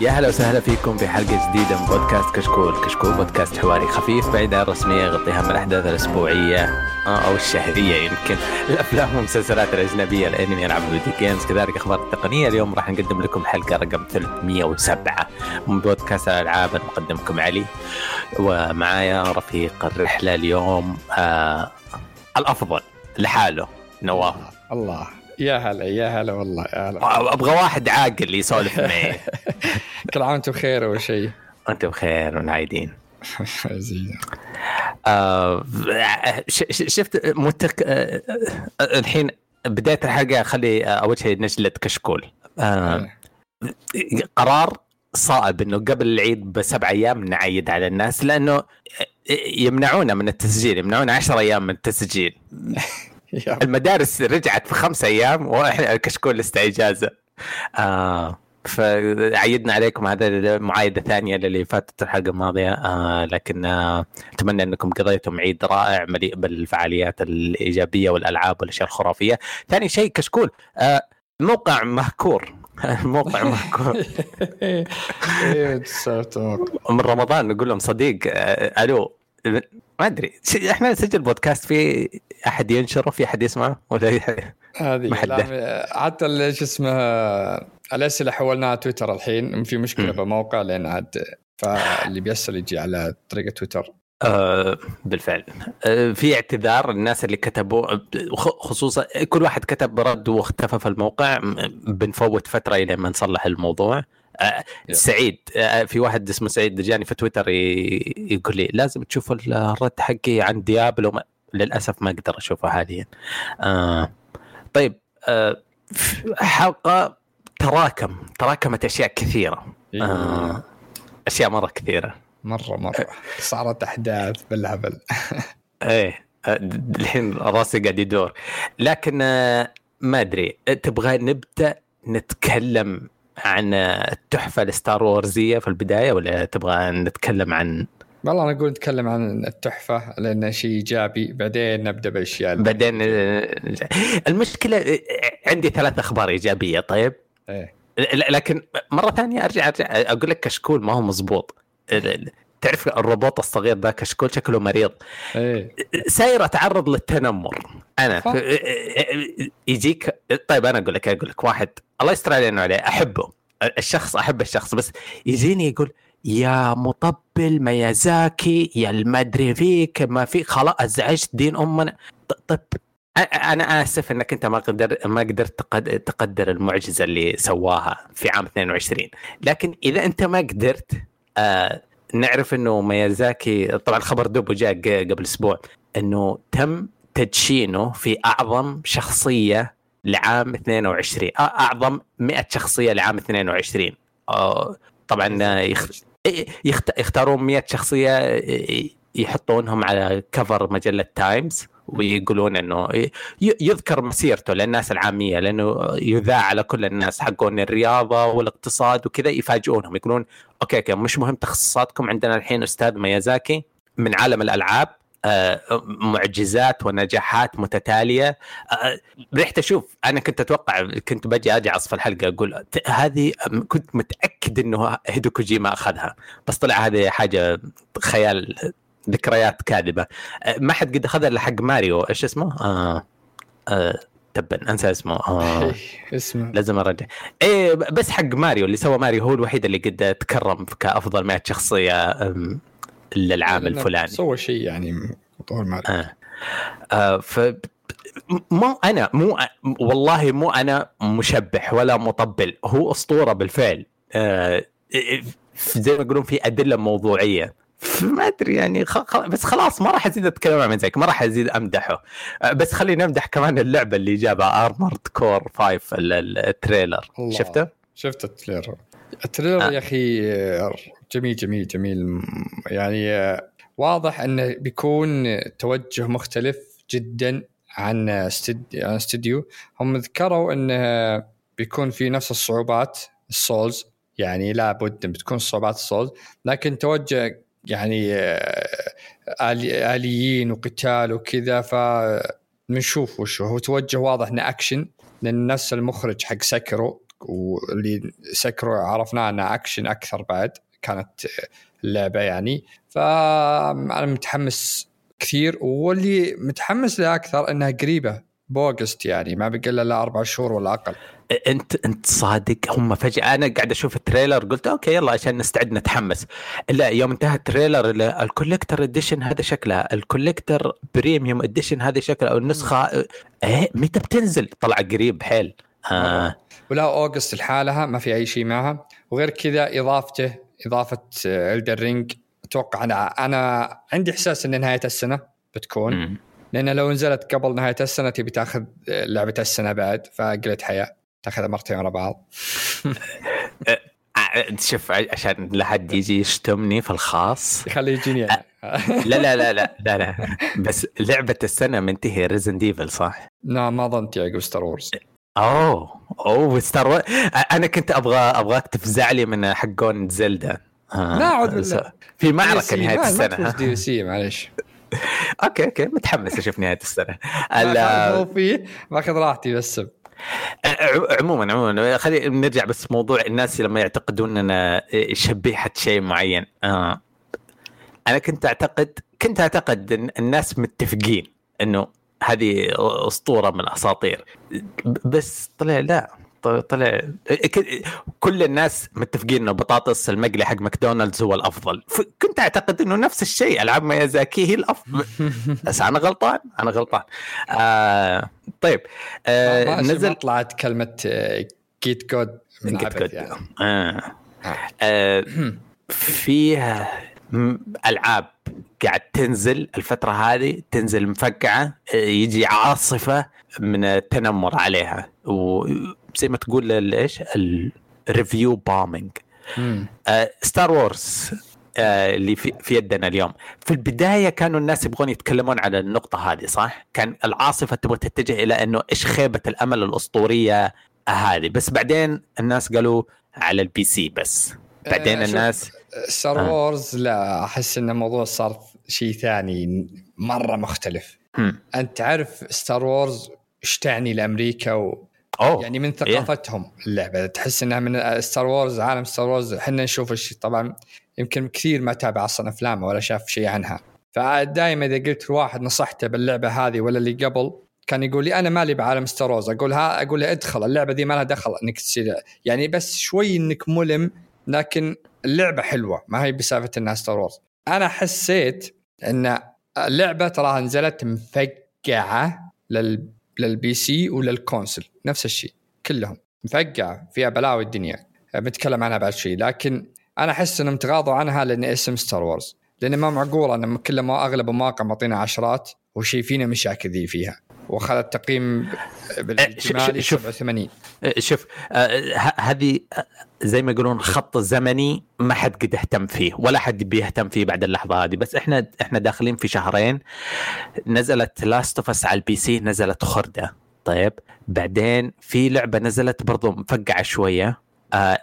يا هلا وسهلا فيكم في حلقة جديدة من بودكاست كشكول، كشكول بودكاست حواري خفيف بعيد عن الرسمية يغطي أهم الأحداث الأسبوعية. آه، أو الشهرية يمكن، الأفلام والمسلسلات الأجنبية، الأنمي، ألعاب الفيديو جيمز، كذلك أخبار التقنية، اليوم راح نقدم لكم الحلقة رقم 307 من بودكاست الألعاب مقدمكم علي. ومعايا رفيق الرحلة اليوم آه الأفضل لحاله نواف. الله. يا هلا يا هلا والله يا هلا. أبغى واحد عاقل يسولف معي. كل عام وأنتم بخير أول شيء انت بخير ونعيدين. آه شفت متك... آه آه، الحين بدايه الحلقة خلي آه، أول شيء نجلد كشكول. آه قرار صائب إنه قبل العيد بسبع أيام نعيد على الناس لأنه يمنعونا من التسجيل يمنعونا 10 أيام من التسجيل. المدارس رجعت في خمس أيام وإحنا الكشكول لسه اجازه آه فعيدنا عليكم هذا المعايدة ثانية للي فاتت الحلقة الماضية. آه لكن آه أتمنى أنكم قضيتم عيد رائع مليء بالفعاليات الإيجابية والألعاب والأشياء الخرافية. ثاني شيء كشكول. آه الموقع مهكور. الموقع مهكور. تسولف من رمضان نقول لهم صديق آه ألو. ما أدري. إحنا نسجل بودكاست في أحد ينشره في أحد يسمعه؟ ولا هذه حتى شو اسمه الأسئلة حولناها تويتر الحين في مشكلة. بالموقع لأن عاد فاللي بيسأل يجي على طريقة تويتر. آه بالفعل. آه في اعتذار الناس اللي كتبوا خصوصا كل واحد كتب رد واختفى في الموقع بنفوت فترة إلى ما نصلح الموضوع. سعيد. آه في واحد اسمه سعيد جاني في تويتر يقول لي لازم تشوف الرد حقي عن ديابلو ما للأسف ما أقدر أشوفه حاليا. آه طيب آه حلقة تراكم. تراكمت أشياء كثيرة. آه أشياء مرة كثيرة. مرة مرة. صارت أحداث بالهبل. إيه آه، الحين راسي قاعد يدور. لكن آه، ما أدري. تبغى نبدأ نتكلم عن التحفة الستار وورزية في البداية ولا تبغى نتكلم عن؟ والله أنا أقول نتكلم عن التحفة لأنه شيء إيجابي. بعدين نبدأ بالأشياء بعدين آه، المشكلة آه، عندي ثلاث أخبار إيجابية طيب؟ ل- لكن مرة ثانية أرجع أرجع أقول لك كشكول ما هو مزبوط تعرف الروبوت الصغير ذا كشكول شكله مريض. إيه. ساير اتعرض للتنمر. أنا صح. يجيك طيب أنا أقول لك أقول لك واحد الله يستر علينا عليه أحبه. الشخص أحب الشخص بس يجيني يقول يا مطبل ميازاكي يا المدري فيك ما في خلاص ازعجت دين أمنا. ط- طيب أنا آسف إنك أنت ما قدر ما قدرت تقد- تقدر المعجزة اللي سواها في عام 22 لكن إذا أنت ما قدرت آه نعرف إنه ميازاكي طبعا خبر دوبه جاء قبل أسبوع إنه تم تدشينه في أعظم شخصية لعام 22 آه، أعظم 100 شخصية لعام 22 آه، طبعا يخ... يخت... يختارون 100 شخصية آه، يحطونهم على cover مجلة Times ويقولون إنه يذكر مسيرته للناس العامية لأنه يذاع على كل الناس حقون الرياضة والاقتصاد وكذا يفاجئونهم يقولون okay okay مش مهم تخصصاتكم عندنا الحين أستاذ ميازاكي من عالم الألعاب آه، معجزات ونجاحات متتالية. آه، رحت أشوف أنا كنت أتوقع كنت بجي اجعص في الحلقة أقول هذه كنت متأكد إنه هيدو كوجيما أخذها بس طلع هذه حاجة خيال ذكريات كاذبة. آه، ما حد قد أخذها إلا حق ماريو. إيش اسمه؟ آه آه تبا أنسى اسمه. آه اسمه. لازم أرجع. إيه بس حق ماريو. اللي سوى ماريو هو الوحيد اللي قد تكرم كأفضل 100 شخصية للعام الفلاني. سوى شيء يعني طول ما آه. آه ف مو أنا مو والله مو أنا مشبح ولا مطبل. هو أسطورة بالفعل. آه زي ما يقولون في أدلة موضوعية. ما أدري يعني خ... خ... بس خلاص ما راح أزيد أتكلم عن زيك ما راح أزيد أمدحه. آه بس خلينا نمدح كمان اللعبة اللي جابها Armored Core 5 ال- ال- ال trailer. الله. شفته؟ شفت ال trailer. ال trailer آه. يا أخي جميل جميل جميل. يعني آه، واضح إنه بيكون توجه مختلف جدا عن استد... عن استوديو. هم ذكروا إنه بيكون في نفس الصعوبات ال Souls. يعني لابد بتكون صعوبات ال Souls. لكن توجه يعني. آليين وقتال وكذا ف بنشوف وش هو توجه واضح إنه اكشن لأن نفس المخرج حق Sekiro واللي Sekiro عرفناه انها اكشن أكثر بعد كانت اللعبة يعني فانا متحمس كثير واللي متحمس له أكثر إنها قريبة ب August يعني ما بقى إلا أربع شهور ولا أقل. أنت أنت صادق؟ هم فجأة أنا قاعد أشوف ال trailer قلت okay يلا عشان نستعد نتحمس. الا يوم انتهى ال trailer ال collector edition هذا شكلها ال collector premium edition هذه شكلها أو النسخة إيه متى بتنزل؟ طلع قريب حيل. آه. ولا August لحالها ما في أي شيء معها. وغير كذا إضافته إضافة Elden Ring أتوقع أنا أنا عندي إحساس إن نهاية السنة بتكون. م. لأن لو نزلت قبل نهاية السنة تبي تأخذ لعبة السنة بعد فقلت حياه تأخذها مرتين ورا بعض. شوف عشان لا حد يجي يشتمني في الخاص. يخلي يجيني لا لا لا لا لا لا بس لعبة السنة منتهي ريزن ديفل صح؟ لا ما ظنت يعقب ستار وورز أوه أوه ستار وورز أنا كنت أبغى أبغاك تفزع لي من حقون زلدا آه. لا اعوذ بالله. في معركة نهاية السنة ما دي سي معلش أوكي أوكي متحمس أشوف نهاية السنة. فيه باخذ راحتي بس. عموما عموما خلينا نرجع بس موضوع الناس لما يعتقدون ان شبيحه شيء معين. آه. أنا كنت اعتقد كنت أعتقد إن الناس متفقين إنه هذه أسطورة من الأساطير. بس طلع لا. طلع كل الناس متفقين إنه بطاطس المقلي حق ماكدونالدز هو الأفضل كنت أعتقد إنه نفس الشيء ألعاب ميازاكي هي الأفضل بس أنا غلطان أنا غلطان آه طيب آه نزل طلعت كلمة get good من get good يعني. آه. آه. آه. فيها ألعاب قاعد تنزل الفترة هذه تنزل مفقعة آه، يجي عاصفة من التنمر عليها وزي ما تقول إيش؟ ال review bombing Star Wars اللي في, في يدنا اليوم. في البداية كانوا الناس يبغون يتكلمون على النقطة هذه صح؟ كان العاصفة تبغى تتجه إلى إنه إيش خيبة الأمل الأسطورية هذه. بس بعدين الناس قالوا على ال PC بس. بعدين آه الناس Star آه. Wars لا أحس إن الموضوع صار شيء ثاني مرة مختلف. م. أنت تعرف Star Wars إيش تعني لأمريكا و... أوه. يعني من ثقافتهم اللعبة. تحس إنها من Star Wars عالم Star Wars إحنا نشوف الشيء طبعا يمكن كثير ما تابع أصلا افلام ولا شاف شيء عنها. فدائما إذا قلت لواحد نصحته باللعبة هذه ولا اللي قبل كان يقول لي أنا مالي بعالم Star Wars أقول ها أقول له ادخل اللعبة دي ما لها دخل إنك تصير يعني بس شوي إنك ملم لكن اللعبة حلوة. ما هي بسالفة إنها Star Wars أنا حسيت إن اللعبة تراها نزلت مفقعة لل لل PC ولل console نفس الشيء كلهم. مفقعه فيها بلاوي الدنيا. بنتكلم عنها بعد شيء لكن أنا أحس إنهم تغاضوا عنها لأن اسم Star Wars. لأن ما معقول ان كل ما أغلب المواقع معطينا عشرات وشايفين مشاكل ذي فيها. واخذ التقييم بالإجمالي 87 شوف. هذه زي ما يقولون خط زمني ما حد قد اهتم فيه ولا حد بيهتم فيه بعد اللحظة هذه. بس إحنا إحنا داخلين في شهرين نزلت Last of على ال PC نزلت خردة. طيب بعدين في لعبة نزلت برضو مفقعة شوية. آه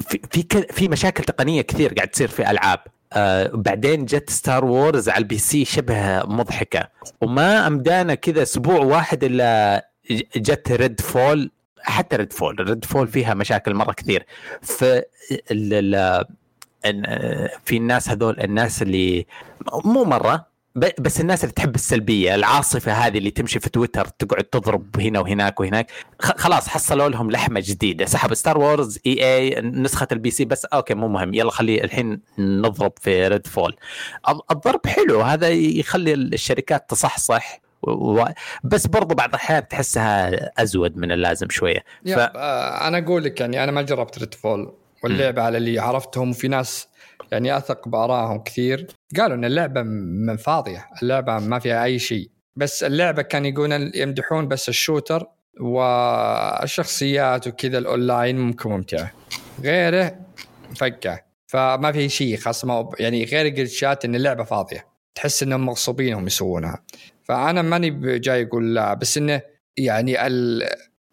في في في مشاكل تقنية كثير قاعد تصير في ألعاب. آه بعدين جت Star Wars على ال PC شبه مضحكة. وما أمدانا كذا أسبوع واحد إلا جت Redfall حتى Redfall Redfall فيها مشاكل مرة كثير. ف في الناس هذول الناس اللي مو مرة بس الناس اللي تحب السلبية العاصفة هذه اللي تمشي في تويتر تقعد تضرب هنا وهناك وهناك. خلاص حصلوا لهم لحمة جديدة. سحب Star Wars إي إي نسخة ال PC بس okay مو مهم. يلا خلي الحين نضرب في Redfall الضرب حلو. هذا يخلي الشركات تصحصح و... بس برضو بعض الأحيان تحسها أزود من اللازم شوية. ف... آه، أنا أقول لك يعني أنا ما جربت Redfall واللعبة على اللي عرفتهم وفي ناس يعني أثق بآرائهم كثير. قالوا إن اللعبة من فاضية. اللعبة ما فيها أي شيء. بس اللعبة كان يقولون يمدحون بس ال shooter والشخصيات وكذا الأونلاين ممكن ممتعه غيره مفقع فما في شيء خاصه يعني غير ال glitch ات إن اللعبة فاضية. تحس إنهم مغصوبين هم يسوونها. فأنا ماني جاي أقول لا. بس إنه يعني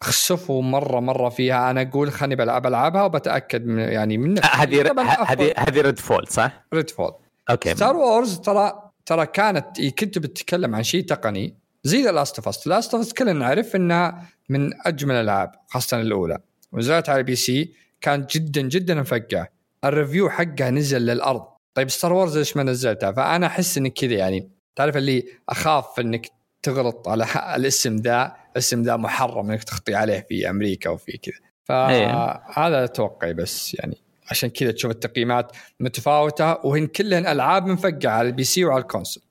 خسفوا مرة مرة فيها. أنا أقول خليني بلعب ألعبها وبتأكد من يعني من هذه هذه هذه Redfall صح؟ Redfall okay. Star Wars ترى ترى كانت كنت بتتكلم عن شيء تقني زي ذا Last of Us Last of Us كلنا نعرف إنها من أجمل الألعاب خاصة الأولى. ونزلت على ال PC كان جدا جدا مفقع. ال review حقها نزل للأرض. طيب Star Wars ليش ما نزلتها؟ فأنا أحس إنك كذا يعني تعرف اللي أخاف إنك تغلط على الاسم ذا. الاسم ذا محرم انك تخطي عليه في أمريكا وفي كذا فهذا توقعي بس يعني عشان كذا تشوف التقييمات متفاوتة وهن كلهن ألعاب منفقعه على ال PC وعلى ال console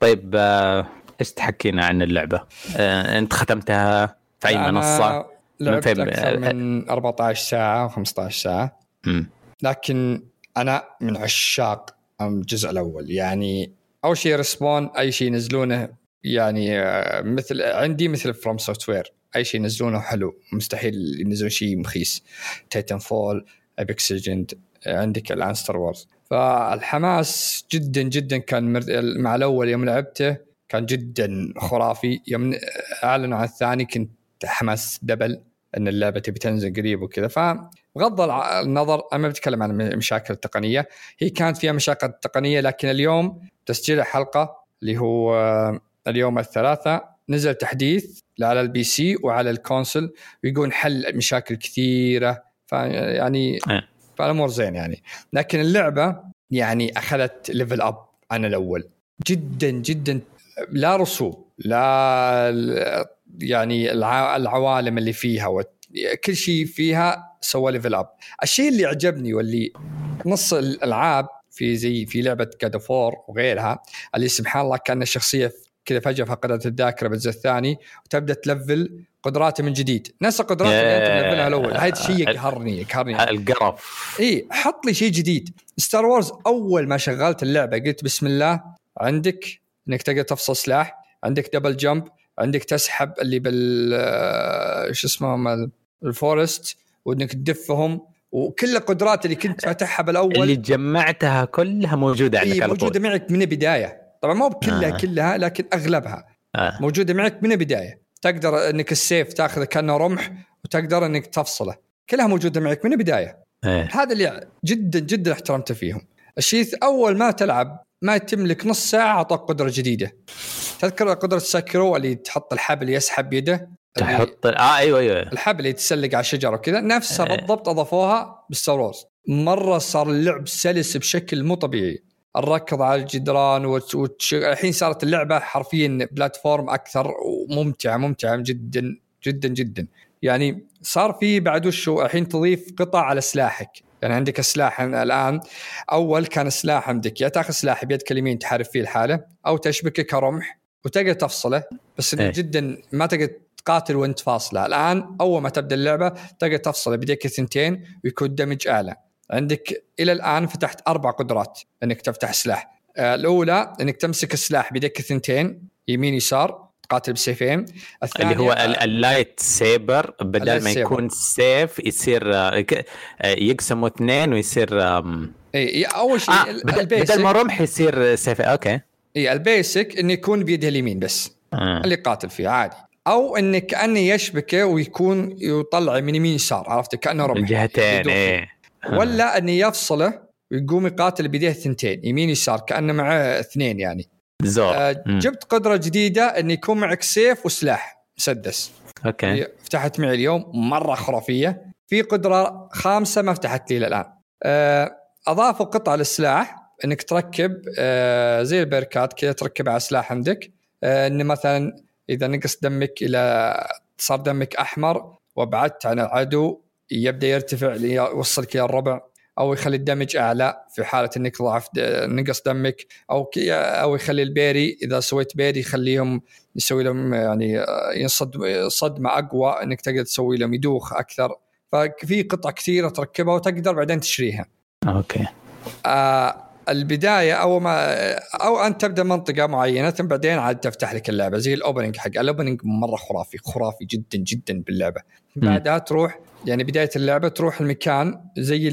طيب آه، إيش تحكينا عن اللعبة؟ آه، انت ختمتها في أي منصة؟ لعبت من أكثر من 14 ساعة و15 ساعة م. لكن أنا من عشاق الجزء الأول يعني أول شيء Respawn أي شيء ينزلونه يعني آه، مثل عندي مثل FromSoftware أي شيء ينزلونه حلو مستحيل ينزلون شيء مخيس. Titanfall Apex Legends عندك الآن Star Wars فالحماس جدا جدا كان مع الأول يوم لعبته كان جدا خرافي. يوم أعلنوا عن الثاني كنت حماس double إن اللعبة تبي تنزل قريب وكذا. فبغض النظر أنا ما بتكلم عن المشاكل التقنيه هي كانت فيها مشاكل تقنية لكن اليوم تسجيل الحلقة اللي هو اليوم الثلاثاء نزل تحديث على ال PC وعلى ال console ويقول حل مشاكل كثيرة. فيعني إيه. فالأمور زين يعني. لكن اللعبة يعني أخذت level up عن الأول. جدا جدا لا رسوب لا يعني العوالم اللي فيها كل شيء فيها سوى level up الشيء اللي عجبني واللي نص الألعاب في زي في لعبة God of War وغيرها اللي سبحان الله كان الشخصيه كذا فجأة فقدت الذاكرة بالجزء الثاني وتبدأ تلفل قدراته من جديد. نفس القدرات اللي أنت ملفلها الأول. هذا الشيء يقهرني يقهرني القرف. إي حط لي شيء جديد. Star Wars أول ما شغلت اللعبة قلت بسم الله عندك إنك تقدر تفصل سلاح عندك double jump عندك تسحب اللي بال آه، شو اسمهم ال force وإنك تدفهم. وكل القدرات اللي كنت فاتحها بالأول اللي جمعتها كلها موجودة عندك إيه موجودة معك من البداية. طبعا مو بكلها آه. كلها لكن أغلبها. آه. موجودة معك من البداية. تقدر إنك السيف تاخذه كأنه رمح وتقدر إنك تفصله. كلها موجودة معك من البداية. آه. هذا اللي جدا جدا احترمته فيهم. الشيء أول ما تلعب ما تملك نص ساعة اعطاك قدرة جديدة. تذكر قدرة Sekiro اللي تحط الحبل يسحب بيده تحط آه أيوه أيوه. الحبل اللي يتسلق على الشجره وكذا. نفسها آه. بالضبط أضافوها بال Star Wars مرة صار اللعب سلس بشكل مو طبيعي. الركض على الجدران وتش... الحين صارت اللعبة حرفيا platform أكثر وممتعة ممتعة جدا جدا جدا. يعني صار في بعد وشو الحين تضيف قطع على سلاحك. يعني عندك السلاح الآن. أول كان السلاح عندك يا تأخذ سلاح بيدك اليمين تحارب فيه الحالة أو تشبكه كرمح وتقدر تفصله. بس إيه. جدا ما تقدر تقاتل وانت فاصلة. الآن أول ما تبدأ اللعبة تقدر تفصله بيديك الثنتين ويكون دمج أعلى. عندك إلى الآن فتحت أربع قدرات إنك تفتح سلاح. آه، الأولى إنك تمسك السلاح بيدك الثنتين يمين يسار تقاتل بسيفين. الثانية اللي هو ال lightsaber بدل ما يكون سيف يصير آه، آه، يقسموا اثنين ويصير إي أول شيء آه بدل ما رمح يصير سيف. أوكي. إي ال basic إنه يكون بيده اليمين بس. آه. اللي قاتل فيه عادي. أو إنه كأنه يشبكه ويكون يطلع من يمين يسار عرفت؟ كأنه رمح. الجهتين إيه ولا انه يفصله ويقوم يقاتل بيديه الثنتين يمين يسار كأنه معه اثنين يعني. زور آه جبت قدرة جديدة انه يكون معك سيف وسلاح مسدس. أوكي. فتحت معي اليوم مرة خرافية. في قدرة خامسة ما فتحت لي الآن. آه اضافوا قطعة للسلاح أنك تركب آه زي ال perk ات كذا تركبها على سلاح عندك. آه انه مثلا إذا نقص دمك إلى صار دمك أحمر وأبعدت عن العدو يبدأ يرتفع ليوصلك إلى الربع أو يخلي ال damage أعلى في حالة إنك ضعف نقص دمك أو أو يخلي ال parry إذا سويت parry يخليهم يسوي لهم يعني ينصد صدمه أقوى إنك تقدر تسوي لهم يدوخ أكثر ففي قطع كثيرة تركبها وتقدر بعدين تشريها. أوكي. آه البداية أو ما أو انت تبدأ منطقة معينة ثم بعدين عاد تفتح لك اللعبة زي ال opening حق ال opening مرة خرافي خرافي جدا جدا باللعبة. بعدها تروح يعني بداية اللعبة تروح المكان زي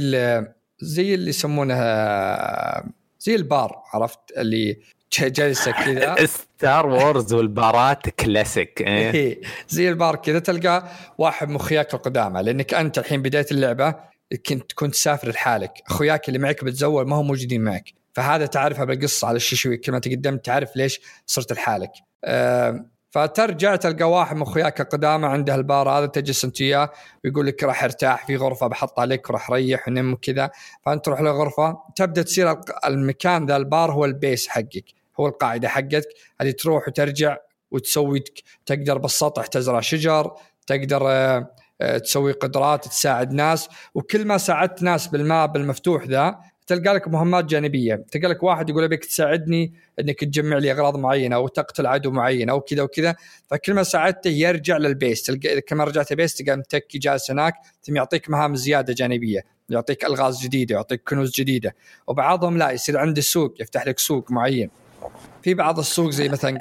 زي اللي يسمونها زي البار عرفت؟ اللي جالسة كذا. Star Wars والبارات كلاسيك إيه. إيه. زي البار كذا تلقى واحد من أخوياك القدامى لأنك أنت الحين بداية اللعبة كنت كنت تسافر لحالك. أخوياك اللي معك بتزول ما هم موجودين معك. فهذا تعرفها بالقصة على الشيشوي كل ما تقدمت تعرف ليش صرت لحالك. أه فترجع تلقى واحد من اخوياك القدامى عنده البار هذا تجلس أنت وياه ويقول لك راح ارتاح في غرفة بحطها لك وراح ريح ونم وكذا. فأنت تروح لغرفه تبدأ تصير المكان ذا البار هو ال base حقك هو القاعدة حقتك. هذه تروح وترجع وتسوي تقدر بالسطح تزرع شجر تقدر آه، آه، تسوي قدرات تساعد ناس. وكل ما ساعدت ناس بالماء بالمفتوح ذا تلقى لك مهمات جانبية. تلقى لك واحد يقول أبيك تساعدني إنك تجمع لي أغراض معينة أو تقتل عدو معين أو كذا وكذا. فكل ما ساعدته يرجع للبيس. تلقى كما رجعت البيس تلقى متكي جالس هناك ثم يعطيك مهام زيادة جانبية. يعطيك ألغاز جديدة يعطيك كنوز جديدة. وبعضهم لا يصير عنده سوق يفتح لك سوق معين. في بعض السوق زي مثلا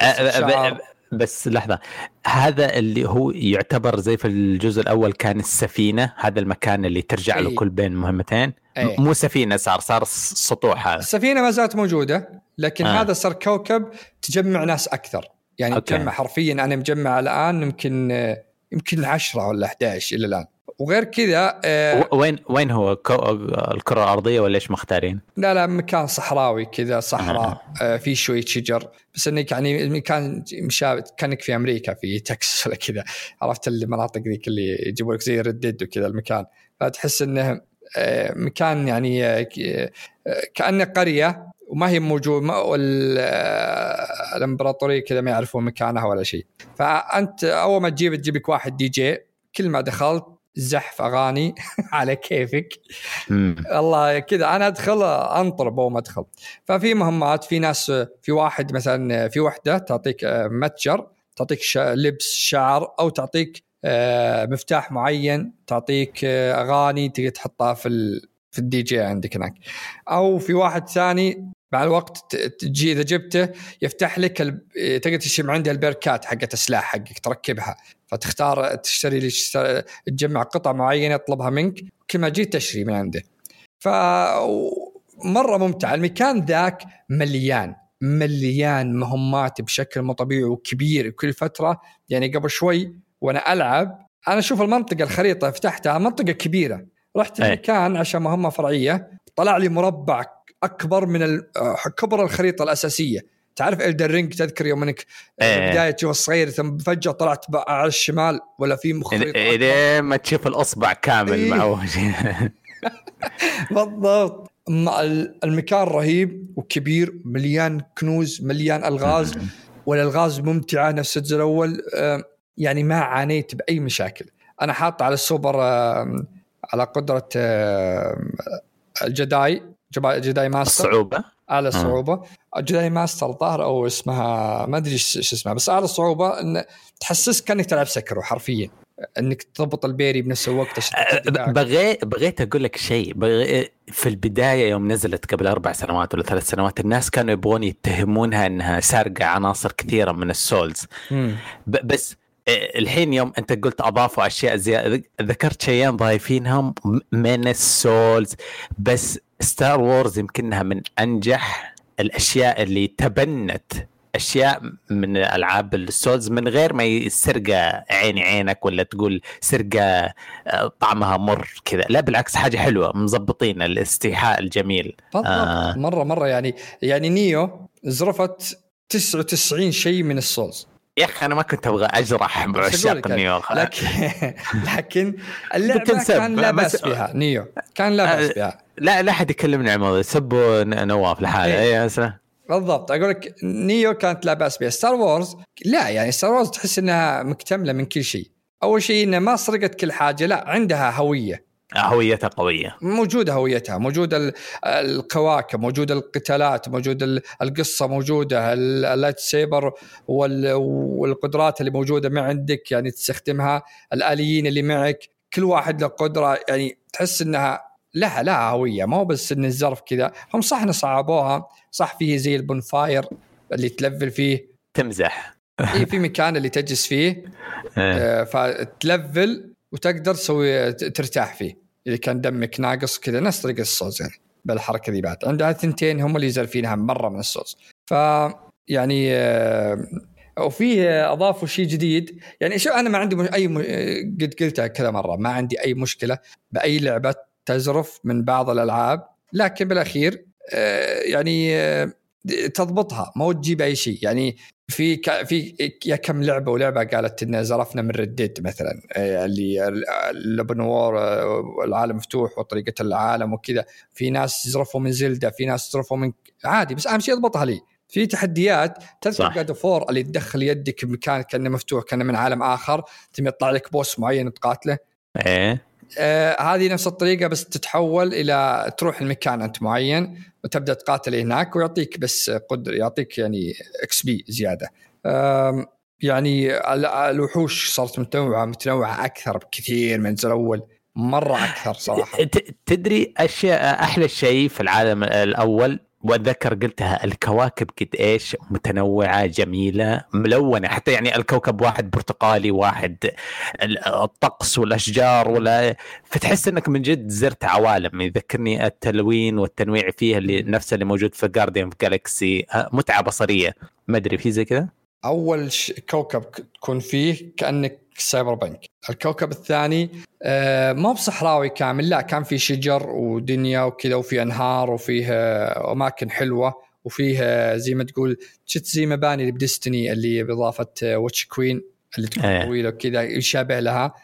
بس لحظة. هذا اللي هو يعتبر زي في الجزء الأول كان السفينة هذا المكان اللي ترجع. له كل بين مهمتين؟ أي. مو سفينة صار صار سطوح هذا السفينة ما زالت موجودة لكن آه. هذا صار كوكب تجمع ناس أكثر. يعني أوكي. تجمع حرفيا أنا مجمع الآن يمكن يمكن 10 ولا 11 إلى الآن. وغير كذا آه وين وين هو؟ الكرة الأرضية ولا إيش مختارين؟ لا لا مكان صحراوي كذا صحراء. آه. في شوية شجر. بس إنك يعني المكان مشابه كأنك في أمريكا في تكساس ولا كذا. عرفت المناطق ذيك اللي يجيبوا لك زي Red Dead وكذا المكان. فتحس إنه آه مكان يعني كأنه قرية وما هي موجود ما آه، الإمبراطورية كذا ما يعرفون مكانها ولا شيء. فأنت أول ما تجيب تجيب لك واحد دي جي. كل ما دخلت زحف أغاني على كيفك. والله كذا. أنا أدخل أنطرب أول ما أدخل. ففي مهمات في ناس في واحد مثلا في وحدة تعطيك آه، متجر تعطيك لبس شعر أو تعطيك مفتاح معين تعطيك آه، أغاني تقدر تحطها في في الدي جي عندك هناك. أو في واحد ثاني مع الوقت تجي إذا جبته يفتح لك تقدر تشتري من عنده ال perk ات حقت السلاح حقك تركبها. فتختار تشتري لي تجمع قطع معينة يطلبها منك كل ما جيت تشتري من عنده. ف مرة ممتع. المكان ذاك مليان مليان مهمات بشكل مو طبيعي وكبير. كل فترة يعني قبل شوي وأنا ألعب أنا أشوف المنطقة الخريطة فتحتها منطقة كبيرة. رحت المكان عشان مهمه فرعية طلع لي مربع أكبر من كبر الخريطة الأساسية. تعرف الدر رينج تذكر يوم إنك إيه. بداية تشوف الصغير ثم فجأة طلعت على الشمال ولا في مخريطة اذا ما تشوف الأصبع كامل إيه. معوج بالضبط. المكان رهيب وكبير مليان كنوز مليان ألغاز. والألغاز ممتعة نفس الجزء الأول. يعني ما عانيت بأي مشاكل. أنا حاط على السوبر على قدرة الجداي Jedi Master. الصعوبة؟ اعلى صعوبة. Jedi Master الظاهر أو اسمها ما أدري إيش اسمها بس اعلى صعوبة إن تحسسك كأنك تلعب سكيرو حرفيا. إنك تضبط ال parry بنفس الوقت بغيت بغيت أقول لك شيء. بغي في البداية يوم نزلت قبل أربع سنوات ولا ثلاث سنوات الناس كانوا يبغون يتهمونها إنها سارقة عناصر كثيرة من ال Souls. بس الحين يوم انت قلت اضافوا اشياء زياده ذكرت شيئين ضايفينهم من ال Souls بس Star Wars يمكنها من أنجح الأشياء اللي تبنت أشياء من ألعاب ال Souls من غير ما يسرق عيني عينك ولا تقول سرقة آه، طعمها مر كذا. لا بالعكس حاجة حلوة مظبطين الاستيحاء الجميل. آه. مرة مرة يعني يعني Nioh زرفت 99 شيء من ال Souls. يا أخي أنا ما كنت أبغى أجرح بعشاق Nioh لكن لكن اللعبة كان لا بأس بها Nioh. كان لا بأس بها. لا لا أحد يكلمني عن الموضوع سبوا نواف لحاله. اي إيه بالضبط. أقول لك Nioh كانت لا بأس بها. Star Wars لا يعني Star Wars تحس إنها مكتملة من كل شيء. أول شيء إنها ما سرقت كل حاجة لا عندها هوية. هويتها قوية. موجوده هويتها موجوده الكواكب موجوده القتالات موجوده القصة موجودة ال lightsaber والقدرات اللي موجودة ما عندك يعني تستخدمها الآليين اللي معك كل واحد له قدرة يعني تحس إنها لها لها هوية مو بس إن الزرف كذا. هم صح صعبوها صح فيه زي ال bonfire اللي تلفل فيه. تمزح. اي في مكان اللي تجلس فيه إيه. آه فتلفل وتقدر تسوي ترتاح فيه. إذا كان دمك ناقص كذا نفس طريقة الصوز يعني بالحركة ذي بعد. عندها ثنتين هم اللي يزرفينها مرة من الصوز ف يعني آه وفي أضافوا شيء جديد. يعني شو أنا ما عندي أي م... قد قلتها كذا مرة. ما عندي أي مشكلة بأي لعبة تزرف من بعض الألعاب. لكن بالأخير آه يعني آه تضبطها. ما تجيب أي شيء. يعني في ك... في يا كم لعبة ولعبة قالت إن زرفنا من ردد مثلا آه، اللي ال open world العالم مفتوح وطريقة العالم وكذا. في ناس زرفوا من زلدة في ناس زرفوا من عادي بس أهم شيء اضبطها لي. في تحديات تذكر God of War اللي تدخل يدك بمكان كأنه مفتوح كأنه من عالم آخر ثم يطلع لك boss معين تقاتله؟ إيه. آه هذه نفس الطريقة بس تتحول إلى تروح المكان أنت معين وتبدأ تقاتل هناك ويعطيك بس قدر يعطيك يعني XP زيادة. يعني الوحوش صارت متنوعة متنوعة أكثر بكثير من الأول مرة أكثر صراحة. تدري أشياء أحلى شيء في العالم الأول؟ وأتذكر قلتها الكواكب قد إيش متنوعة جميلة ملونة. حتى يعني الكوكب واحد برتقالي واحد الطقس والأشجار ولا فتحس إنك من جد زرت عوالم. يذكرني التلوين والتنويع فيها اللي نفس اللي موجود في جارديان في جالكسي متعة بصرية. ما أدري في زي كذا؟ أول كوكب تكون فيه كأنك Cyberpunk الكوكب الثاني آه ما بصحراوي كامل لا كان في شجر ودنيا وكذا وفي أنهار وفيه آه، أماكن حلوة وفيه آه، زي ما تقول شفت زي مباني ب Destiny اللي بإضافة Witch Queen اللي تكون أيه. طويلة وكذا يشابه لها.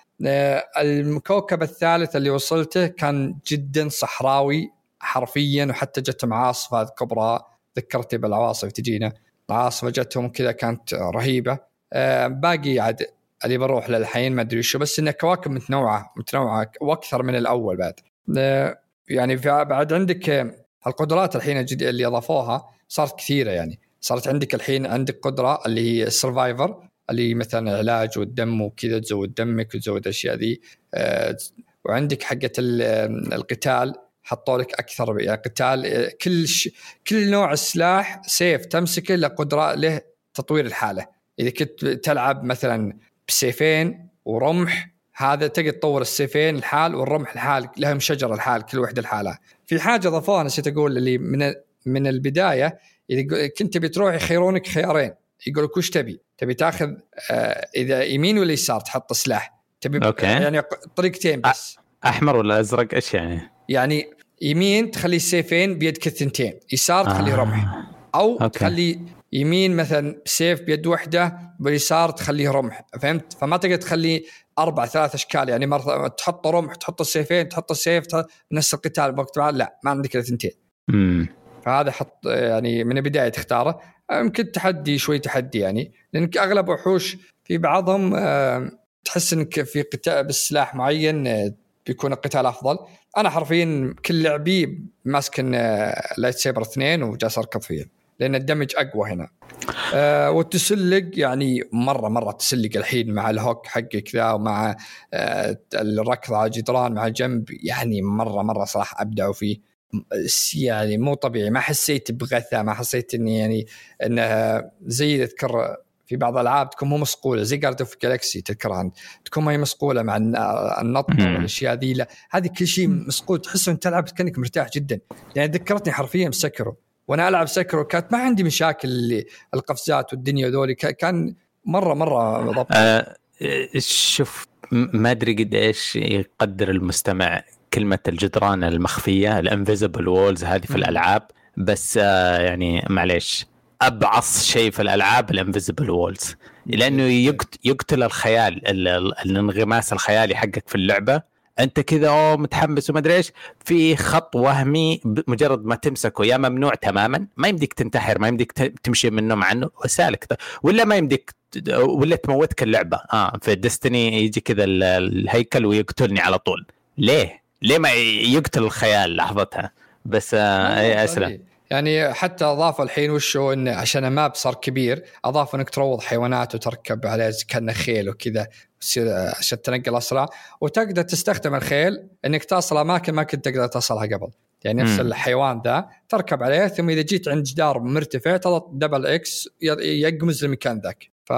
الكوكب الثالث اللي وصلته كان جدا صحراوي حرفيا وحتى جت عاصفه كبرى ذكرتي بالعواصف تجينا. العاصفة جتهم كذا كانت رهيبة. باقي عاد اللي بروح للحين ما أدري شو بس انها كواكب متنوعة متنوعة وأكثر من الأول بعد. يعني بعد عندك القدرات الحين اللي أضافوها صارت كثيرة يعني. صارت عندك الحين عندك قدرة اللي هي السرفايفر اللي مثلا العلاج والدم وكذا تزود دمك وتزود الاشياء ذي. آه، وعندك حقة القتال حطوا لك أكثر يعني قتال كل ش... كل نوع سلاح سيف تمسكه له قدره له تطوير الحالة. إذا كنت تلعب مثلا بسيفين ورمح هذا تقدر تطور السيفين الحال والرمح الحال لهم شجرة الحال كل وحدة الحالة في حاجة ضافوها نسيت أقول اللي من من البداية إذا كنت تبي تروح يخيرونك خيارين يقول لك وش تبي؟ تبي تاخذ آه إذا يمين ولا يسار تحط سلاح تبي أوكي. يعني طريقتين بس أحمر ولا أزرق إيش يعني؟ يعني يمين تخلي السيفين بيدك الثنتين يسار تخلي آه. رمح أو أوكي. تخلي يمين مثلا سيف بيد واحدة باليسار تخليه رمح فهمت؟ فما تقدر تخلي أربع ثلاث أشكال يعني مرة تحط رمح تحط السيفين تحط السيف نفس القتال بوقت لا ما عندك إلا ثنتين. فهذا حط يعني من البداية تختاره. يمكن تحدي شوي تحدي يعني لانك أغلب وحوش في بعضهم تحس إنك في قتال بالسلاح معين آه، بيكون القتال أفضل. أنا حرفيا كل لعبي ماسك lightsaber اثنين وجالس اركض فيه لأن الدمج أقوى هنا. آه والتسلق يعني مره مرة تسلق الحين مع ال hook حقك ذا ومع آه الركض على الجدران مع الجنب. يعني مره مرة صراحة أبدعوا فيه. يعني مو طبيعي. ما حسيت بغثى ما حسيت إني يعني انها زي اذكر في بعض الألعاب تكون مو مسقولة. زي Guardians of the Galaxy تذكرها تكون ما هي مسقولة مع النط والأشياء ذي. لا. هذه كل شيء مسقول. تحس انك تلعب كأنك مرتاح جدا. يعني ذكرتني حرفيا بسكيرو. وأنا ألعب سكيرو كانت ما عندي مشاكل اللي القفزات والدنيا ذولي. كان مرة مرة ضبط. أه شوف ما أدري قد إيش يقدر المستمع كلمة الجدران المخفية ال invisible walls هذه في الألعاب. بس آه يعني معليش أبغض شيء في الألعاب ال invisible walls. لأنه يقتل الخيال الانغماس الخيالي حقك في اللعبة. انت كذا أوه متحمس وما أدري إيش. في خط وهمي مجرد ما تمسكه يا ممنوع تماما. ما يمديك تنتحر ما يمديك تمشي منه عنه وسالك ولا ما يمديك ولا تموتك اللعبة. آه في Destiny يجي كذا الهيكل ويقتلني على طول. ليه؟ ليه ما يقتل الخيال لحظتها؟ بس آه اي اسلم يعني حتى اضافوا الحين وشو إنه عشان ال map صار كبير اضافوا إنك تروض حيوانات وتركب عليه كأنه خيل وكذا. عشان تنقل أسرع. وتقدر تستخدم الخيل إنك تصل اماكن ما كنت تقدر تصلها قبل. يعني نفس م. الحيوان ذا تركب عليه ثم إذا جيت عند جدار مرتفع تضغط double X يقمز المكان ذاك. ف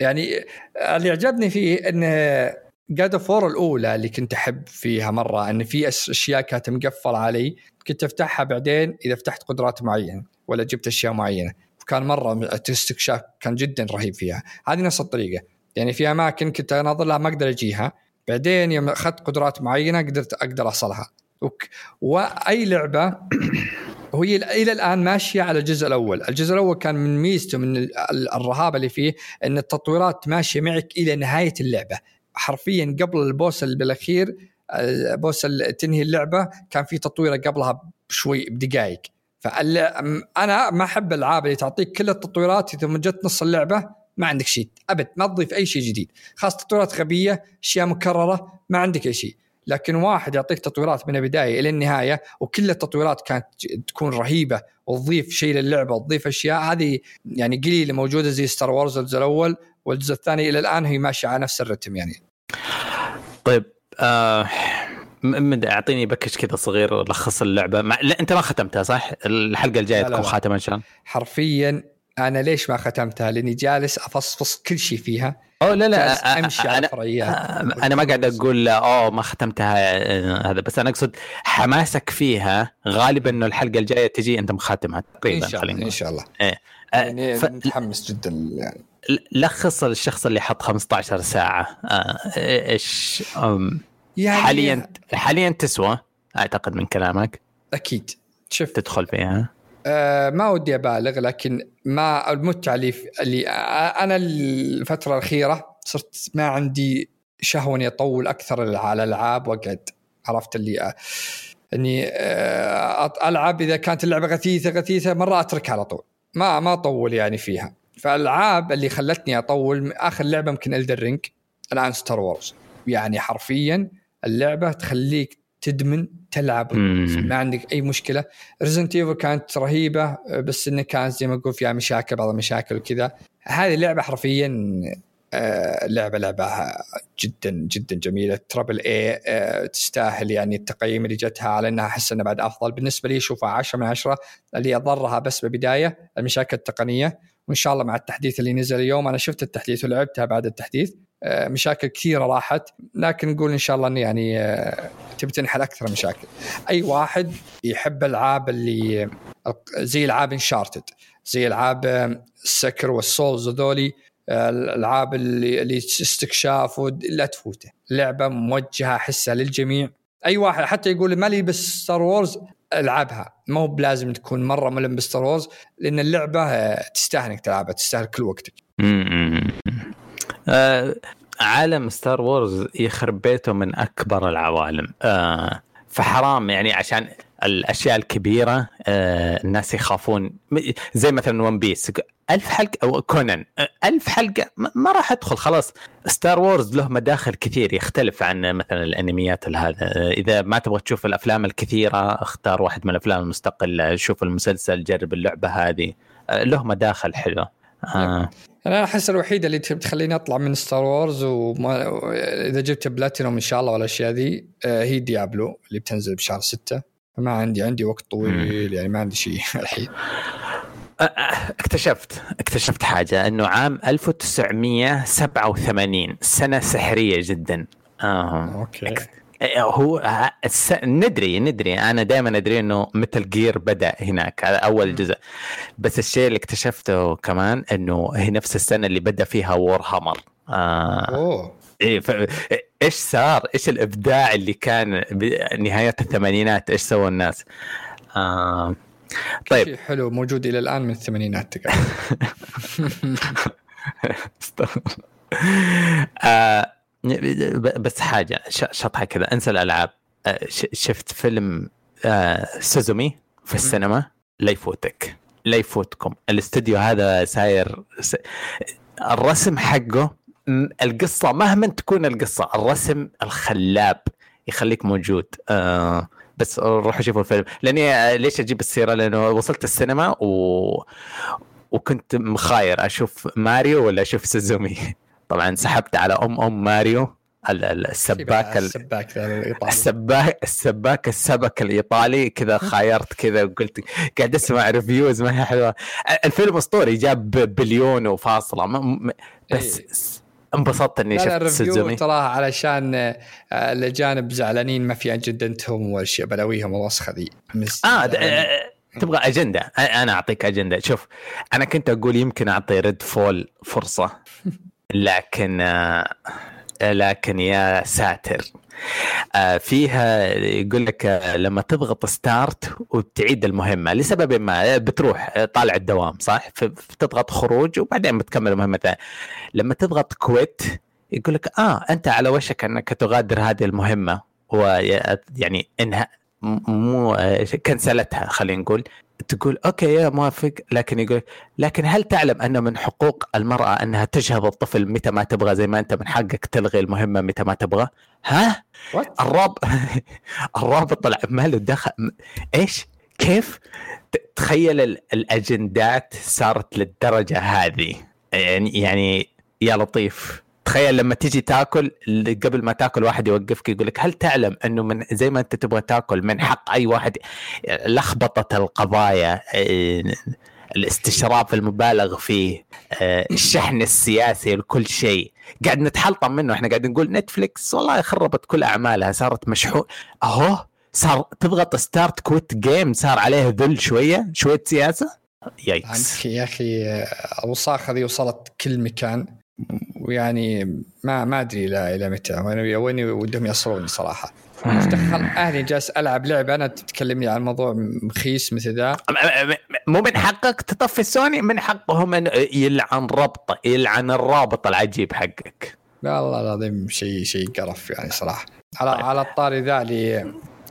يعني اللي عجبني فيه انه جاد فور الأولى اللي كنت أحب فيها مرة إن في أشياء كانت مقفلة علي كنت أفتحها بعدين إذا فتحت قدرات معينة ولا جبت أشياء معينة. وكان مرة الاستكشاف كان جدا رهيب فيها. هذه نفس الطريقة. يعني في أماكن كنت اناظر لها ما أقدر أجيها. بعدين يوم أخذت قدرات معينة قدرت أقدر أصلها. وأي لعبة وهي إلى الآن ماشية على الجزء الأول، الجزء الأول كان من ميزته من الرهابه اللي فيه إن التطويرات ماشية معك إلى نهاية اللعبة، حرفيا قبل البوس بالأخير بوس تنهي اللعبة كان في تطويره قبلها بشوي بدقائق فانا ما أحب الألعاب اللي تعطيك كل التطويرات ثم جت نص اللعبة ما عندك شيء. أبد ما تضيف أي شيء جديد. خاص تطويرات غبية أشياء مكررة ما عندك أي شيء. لكن واحد يعطيك تطويرات من البداية إلى النهاية وكل التطويرات كانت تكون رهيبة وتضيف شيء للعبة وتضيف أشياء هذه يعني قليلة موجودة زي ستار وورز الجزء الأول والجزء الثاني إلى الآن هي ماشية على نفس الرتم يعني. طيب آه أعطيني بكش كذا صغير لخص اللعبة. مع... لا أنت ما ختمتها صح؟ الحلقة الجاية تكون خاتمة إن شاء الله. حرفيا أنا ليش ما ختمتها؟ لأني جالس أفصفص كل شيء فيها. أوه لا لا أمشي على فرعيات. أنا ما قاعد أقول أوه ما ختمتها هذا بس أنا أقصد حماسك فيها غالبا إنه الحلقة الجاية تجي أنت مخاتمها تقريبا إن شاء الله إن شاء الله. إيه. يعني ف... متحمس جدا يعني. لخص الشخص اللي حط 15 ساعة. إيش يعني حاليا حاليا تسوى أعتقد من كلامك. أكيد. شوف. تدخل فيها. آه ما ودي أبالغ لكن ما المتعه اللي, اللي أنا الفترة الأخيرة صرت ما عندي شهوة إني أطول أكثر على الألعاب وأقعد عرفت اللي إني آه ألعب إذا كانت اللعبة غثيثة غثيثة مرة أتركها على طول. ما ما أطول يعني فيها. فالألعاب اللي خلتني أطول آخر لعبة يمكن Elden Ring الآن Star Wars يعني حرفيا اللعبة تخليك تدمن تلعب ما عندك أي مشكلة. Resident Evil كانت رهيبة بس إنه كانت زي ما أقول فيها مشاكل بعض المشاكل وكذا. هذه اللعبه حرفيا آه، لعبة لعبة جدا جدا جميلة. ترابل اي آه، تستاهل يعني التقييم اللي جتها على إنها أحس انها بعد أفضل. بالنسبة لي اشوفها 10 من 10 اللي أضرها بس بالبداية المشاكل التقنية. وإن شاء الله مع التحديث اللي نزل اليوم أنا شفت التحديث ولعبتها بعد التحديث. مشاكل كثيرة راحت. لكن نقول إن شاء الله انه يعني آه، تبي تنحل أكثر مشاكل. أي واحد يحب العاب اللي زي ألعاب Uncharted زي ألعاب ال Sekiro وال Souls هذولي الألعاب اللي اللي استكشاف لا تفوته. لعبة موجهة أحسها للجميع. أي واحد حتى يقول ما لي ب Star Wars ألعبها. مو بلازم تكون مرة ملم ب Star Wars لأن اللعبة آه، تستاهل إنك تلعبها تستاهل كل وقتك. آه عالم Star Wars يخرب بيته من أكبر العوالم. آه فحرام يعني عشان الأشياء الكبيرة آه الناس يخافون. زي مثلا One Piece ألف حلقة أو كونان. ألف حلقة ما راح أدخل خلاص. Star Wars له مداخل كثير يختلف عن مثلا الأنميات هذا. إذا ما تبغى تشوف الأفلام الكثيرة اختار واحد من الأفلام المستقلة. شوف المسلسل جرب اللعبة هذه. له مداخل حلوة آه. أنا أحس الوحيدة اللي تخليني أطلع من Star Wars وما إذا جبت بلاتينوم إن شاء الله والأشياء ذي آه، هي Diablo اللي بتنزل بشهر ستة. فما عندي عندي وقت طويل يعني ما عندي شيء الحين. اكتشفت اكتشفت حاجة إنه عام 1987 سنة سحرية جدا. آه. أوكي. هو. ندري ندري. أنا دائما أدري إنه Metal Gear بدأ هناك هذا أول جزء. بس الشيء اللي اكتشفته كمان إنه هي نفس السنة اللي بدأ فيها Warhammer آه. أوه. إيه ف... إيش صار؟ إيش الإبداع اللي كان بنهايه الثمانينات؟ إيش سووا الناس؟ آه. طيب. شيء حلو موجود إلى الآن من الثمانينات آه. بس حاجة شطحة كذا. انسى الألعاب. آه شفت فيلم آه سوزومي في السينما؟ لا يفوتك لا يفوتكم الاستوديو هذا ساير. الرسم حقه القصة مهما تكون القصة الرسم الخلاب يخليك موجود. آه بس روحوا شوفوا الفيلم. لأني ليش أجيب السيرة؟ لأنه وصلت السينما و وكنت مخاير. أشوف ماريو ولا أشوف سوزومي؟ طبعا سحبت على أم أم ماريو السباك السباك الإيطالي. السباك السباك السبك الإيطالي كذا خايرت كذا وقلت قاعد أسمع reviews ما هي حلوة. الفيلم أسطوري جاب بليون وفاصلة. بس إيه. انبسطت إني شفت سوزومي تراها علشان آه، الاجانب زعلانين ما في اجندتهم والاشياء بلاويهم الوسخه ذي. آه, آه، تبغى أجندة. أنا أعطيك أجندة. شوف أنا كنت أقول يمكن أعطي Redfall فرصة. لكن آه، لكن يا ساتر. آه فيها يقول لك آه، لما تضغط start وتعيد المهمة لسبب ما بتروح طالع الدوام صح؟ فتضغط خروج وبعدين بتكمل المهمة ثانية. لما تضغط quit يقول لك آه أنت على وشك أنك تغادر هذه المهمة ويعني إنها مو كنسلتها خلينا نقول. تقول أوكي يا موافق لكن يقول لكن هل تعلم أن من حقوق المرأة أنها تجهض الطفل متى ما تبغى زي ما أنت من حقك تلغي المهمة متى ما تبغى؟ ها؟ الرابط الرابط ما له دخل إيش؟ كيف؟ تخيل الأجندات صارت للدرجة هذه يعني يعني يا لطيف تخيل لما تيجي تاكل قبل ما تاكل واحد يوقفك يقول لك هل تعلم إنه من زي ما أنت تبغى تاكل من حق أي واحد لخبطة القضايا آه، الاستشراف المبالغ فيه آه، الشحن السياسي لكل شيء. قاعد نتحلطم منه إحنا قاعد نقول نتفليكس والله خربت كل أعمالها صارت مشحون أهو صار تضغط ستارت كويت جيم صار عليه ذل شوية شوية سياسة؟ يايكس. يا أخي الوساخه ذي وصلت كل مكان. ويعني ما ما أدري إلى إلى متى. وين وين ودهم يصلون صراحة. دخل أهلي جالس ألعب لعبة. أنا تتكلمني عن موضوع مخيس مثل ذا. مو من حقك تطفي سوني من حقهم أن يلعن ربطه يلعن الرابط العجيب حقك. والله العظيم شيء شيء قرف يعني صراحة. على طيب. على الطاري ذا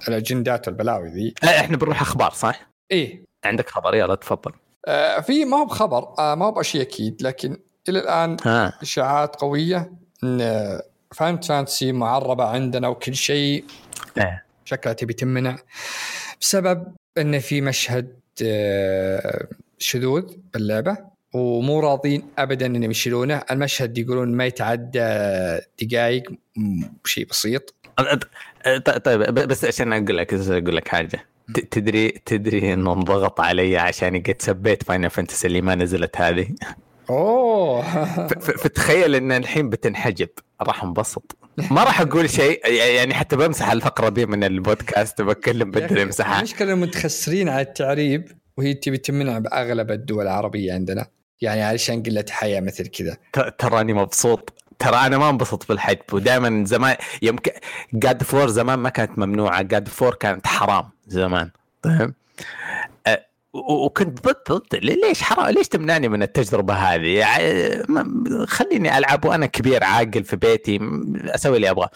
الأجندات والبلاوي ذي. إحنا بنروح أخبار صح؟ إيه. عندك خبر يلا تفضل. آه في ما هو بخبر. آه ما هو بشيء أكيد لكن إلى الآن. إشاعات قوية إن فانت فانتسي معربة عندنا وكل شيء. إيه. شكلها تبي تمنع. بسبب إن في مشهد آه، شذوذ باللعبة ومو راضين ابدا إنهم يشيلونه. المشهد يقولون ما يتعدى دقائق شيء بسيط. طيب بس عشان أقول لك أقول لك حاجة. تدري تدري إنه انضغط علي عشان قد سبيت Final Fantasy اللي ما نزلت هذه؟ أوه. فتخيل إن الحين بتنحجب. راح انبسط. ما راح أقول شيء يعني حتى بمسح الفقرة دي من البودكاست بتكلم بدل امسحها المشكلة متخسرين على التعريب؟ وهي تبي تمنع بأغلب الدول العربية عندنا. يعني علشان قلة حيا مثل كذا. تراني مبسوط. ترى أنا ما انبسط بالحجب. ودائما زمان يمكن God of War زمان ما كانت ممنوعة. God of War كانت حرام زمان. طيب وكنت ضد ضد ليش حرام؟ ليش تمنعني من التجربة هذه؟ يعني خليني ألعب وأنا كبير عاقل في بيتي أسوي اللي ابغاه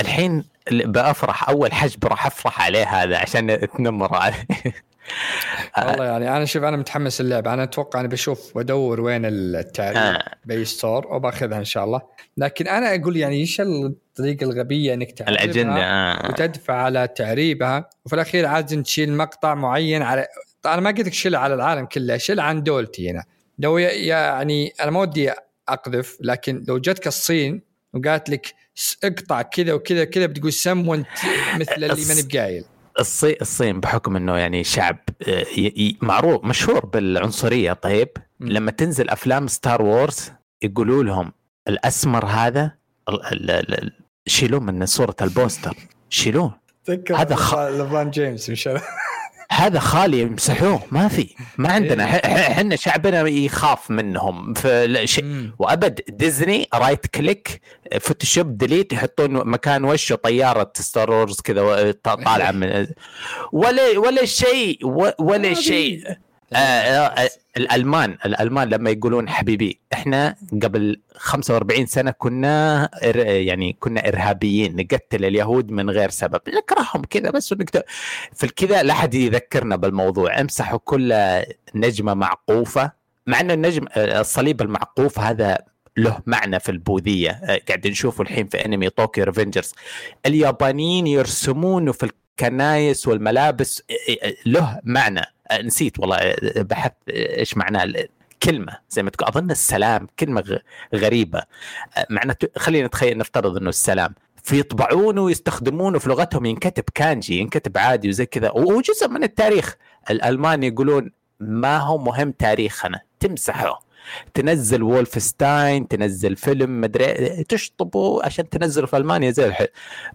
الحين بأفرح أول حجب راح أفرح عليه هذا عشان تنمر عليه والله يعني أنا شوف أنا متحمس اللعبه أنا أتوقع أنا بشوف وأدور وين التعريب آه. بأي ستور وبأخذها إن شاء الله لكن أنا أقول يعني إيش الطريقة الغبية إنك تعريبها الأجندة آه. وتدفع على تعريبها وفي الأخير عاد تشيل مقطع معين على أنا ما قلت لك شيل على العالم كله شيل عن دولتي هنا لو يعني أنا ما ودي أقذف لكن لو جتك الصين وقالت لك اقطع كذا وكذا كذا بتقول سم مثل اللي ماني بقايل الصين الصين بحكم إنه يعني شعب آه، معروف مشهور بالعنصرية. طيب لما تنزل أفلام Star Wars يقولوا لهم الأسمر هذا شيلوه من صورة ال poster. شيلوه. هذا خ... LeBron James مش هذا خالي يمسحوه ما في ما عندنا. إحنا إيه. شعبنا يخاف منهم. في شيء. وأبد Disney right click Photoshop delete يحطون مكان وشه طياره Star Wars كذا طالعة من ولا ولا شيء ولا شيء. آه آه الألمان الألمان لما يقولون حبيبي إحنا قبل 45 سنة كنا يعني كنا إرهابيين نقتل اليهود من غير سبب. نكرههم كذا بس ونكتب في الكذا لا أحد يذكرنا بالموضوع. امسحوا كل نجمة معقوفة مع ان النجم الصليب المعقوف هذا له معنى في البوذية. قاعد نشوفه الحين في انمي Tokyo Revengers اليابانيين يرسمونه في الكنايس والملابس له معنى. نسيت والله بحثت إيش معناه كلمة زي ما تقول أظن السلام كلمة غريبة. معناته خلينا نتخيل نفترض إنه السلام. فيطبعونه ويستخدمونه في لغتهم ينكتب كانجي ينكتب عادي وزي كذا. وجزء من التاريخ. الالمان يقولون ما هو مهم تاريخنا تمسحه. تنزل Wolfenstein تنزل فيلم مدري تشطبه عشان تنزله في ألمانيا زي الحين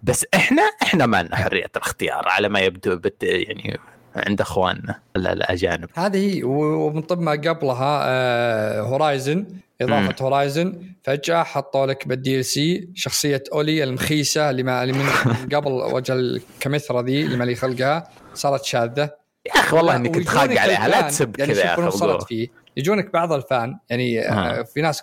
بس إحنا إحنا ما لنا حرية الاختيار على ما يبدو but يعني عند اخواننا الاجانب. هذه ومن ضمن ما قبلها آه Horizon إضافة Horizon فجأة حطوا لك بال DLC شخصية Aloy المخيسة اللي, ما اللي من قبل وجه الكمثرى ذي اللي ما خلقها صارت شاذة. يا أخي والله إني كنت خاق عليها. لا تسب يعني كذا يا أخي وصلت فيه. يجونك بعض الفان يعني آه. في ناس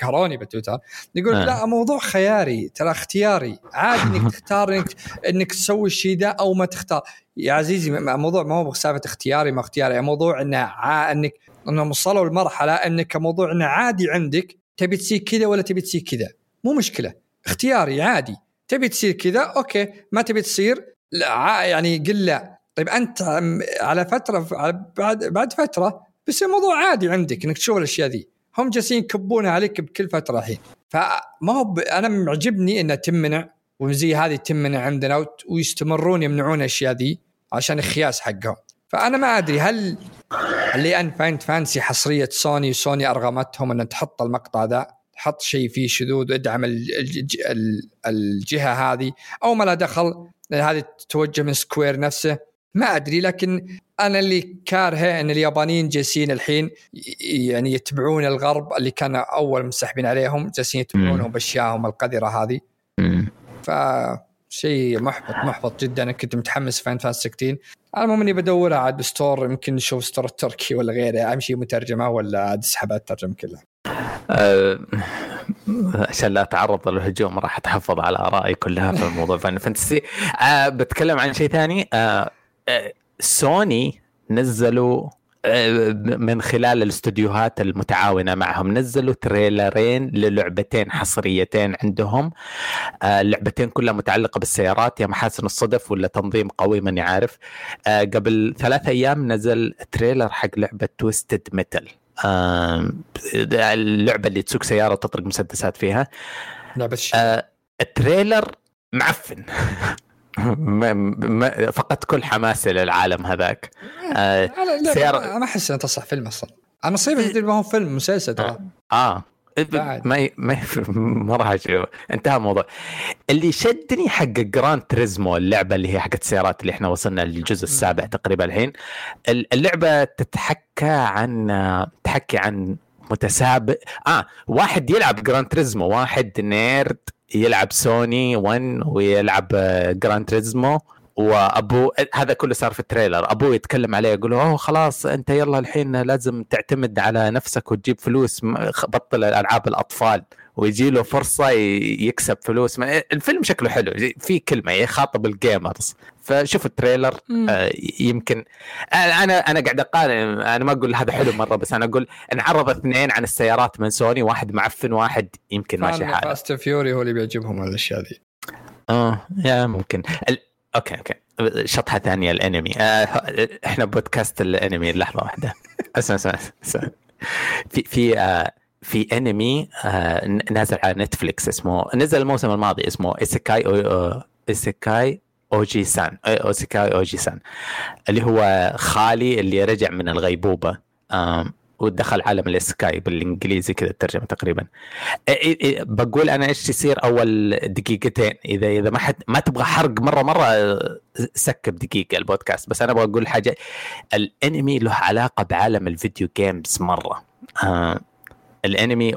قهروني بتويتر. يقول آه. لا موضوع خياري ترى اختياري. عادي إنك تختار إنك إنك تسوي الشيء ده أو ما تختار. يا عزيزي موضوع ما هو سالفه اختياري ما اختياري موضوع إنه ع... إنك إنهم وصلوا لمرحلة إنك موضوع إنه عادي عندك تبي تصير كذا ولا تبي تصير كذا. مو مشكلة. اختياري عادي. تبي تصير كذا okay. ما تبي تصير لا يعني قل لا. طيب أنت على فترة بعد بعد فترة بس الموضوع عادي عندك إنك تشوف الأشياء ذي. هم جالسين يكبونها عليك بكل فترة الحين. فما هو ب... أنا معجبني انها تمنع وزي هذه تمنع عندنا ويستمرون يمنعون الأشياء ذي عشان الخياس حقهم. فأنا ما أدري هل اللي إن Final Fantasy حصرية سوني وسوني أرغمتهم ان تحط المقطع ذا تحط شيء فيه شذوذ ادعم الجهة هذه أو ما لا دخل هذه توجه من Square نفسه. ما أدري لكن أنا اللي كارهه إن اليابانيين جالسين الحين يعني يتبعون الغرب اللي كان أول مسحبين عليهم جالسين يتبعونهم باشيائهم القذرة هذه. ف شيء محبط محبط جدا. أنا كنت متحمس Final Fantasy 16 على المهم إني بدورها عاد ب store يمكن نشوف store التركي ولا غيره. أمشي مترجمة ولا أسحب الترجمة كلها. أه عشان لا أتعرض للهجوم راح أتحفظ على آرائي كلها في الموضوع Final Fantasy أه بتكلم عن شيء ثاني. أه سوني نزلوا آه، من خلال الاستديوهات المتعاونة معهم نزلوا تريلرين للعبتين حصريتين عندهم. آه، اللعبتين كلها متعلقة بالسيارات يا محاسن الصدف ولا تنظيم قوي ماني عارف آه، قبل ثلاث أيام نزل trailer حق لعبة Twisted Metal اللعبة اللي تسوق سيارة وتطرق مسدسات فيها. لعبة ال trailer معفن. ما ما فقدت كل حماسي للعالم هذاك. آه سيارة ما أحس إنه تصح فيلم أصلا. أنا صيفي ما هو فيلم مسلسل ترى. آه. ما ما ما راح أشوف. انتهى الموضوع. اللي شدني حق Gran Turismo اللعبة اللي هي حقت السيارات اللي إحنا وصلنا للجزء السابع تقريبا الحين. اللعبة تتحكى عن تحكي عن متسابق آه واحد يلعب Gran Turismo واحد nerd يلعب سوني 1 ويلعب Gran Turismo. وابوه هذا كله صار في ال trailer. ابوه يتكلم عليه يقول أوه خلاص أنت يلا الحين لازم تعتمد على نفسك وتجيب فلوس بطل ألعاب الأطفال. ويجي له فرصة يكسب فلوس. الفيلم شكله حلو. في كلمة يخاطب ال gamers. فشوف ال trailer آه يمكن أنا أنا قاعد أقارن أنا ما أقول هذا حلو مرة بس أنا أقول انعرض اثنين عن السيارات من سوني واحد معفن واحد يمكن ماشي حاله. Fast Furious هو اللي بيعجبهم الأشياء ذي. آه يا ممكن. ال... okay okay. شطحة ثانية الأنمي. آه إحنا بودكاست الأنمي لحظة واحدة. أسمع أسمع. في في آه في انمي آه نازل على نتفليكس اسمه نزل الموسم الماضي اسمه Isekai أو Isekai Ojisan Isekai Ojisan اللي هو خالي اللي رجع من الغيبوبة ودخل عالم ال isekai بالإنجليزي كذا الترجمة تقريبا. بقول أنا إيش يصير أول دقيقتين؟ إذا إذا ما حد ما تبغى حرق مرة مرة skip دقيقة البودكاست بس أنا بقول حاجة الأنمي له علاقة بعالم ال video games مرة. الانمي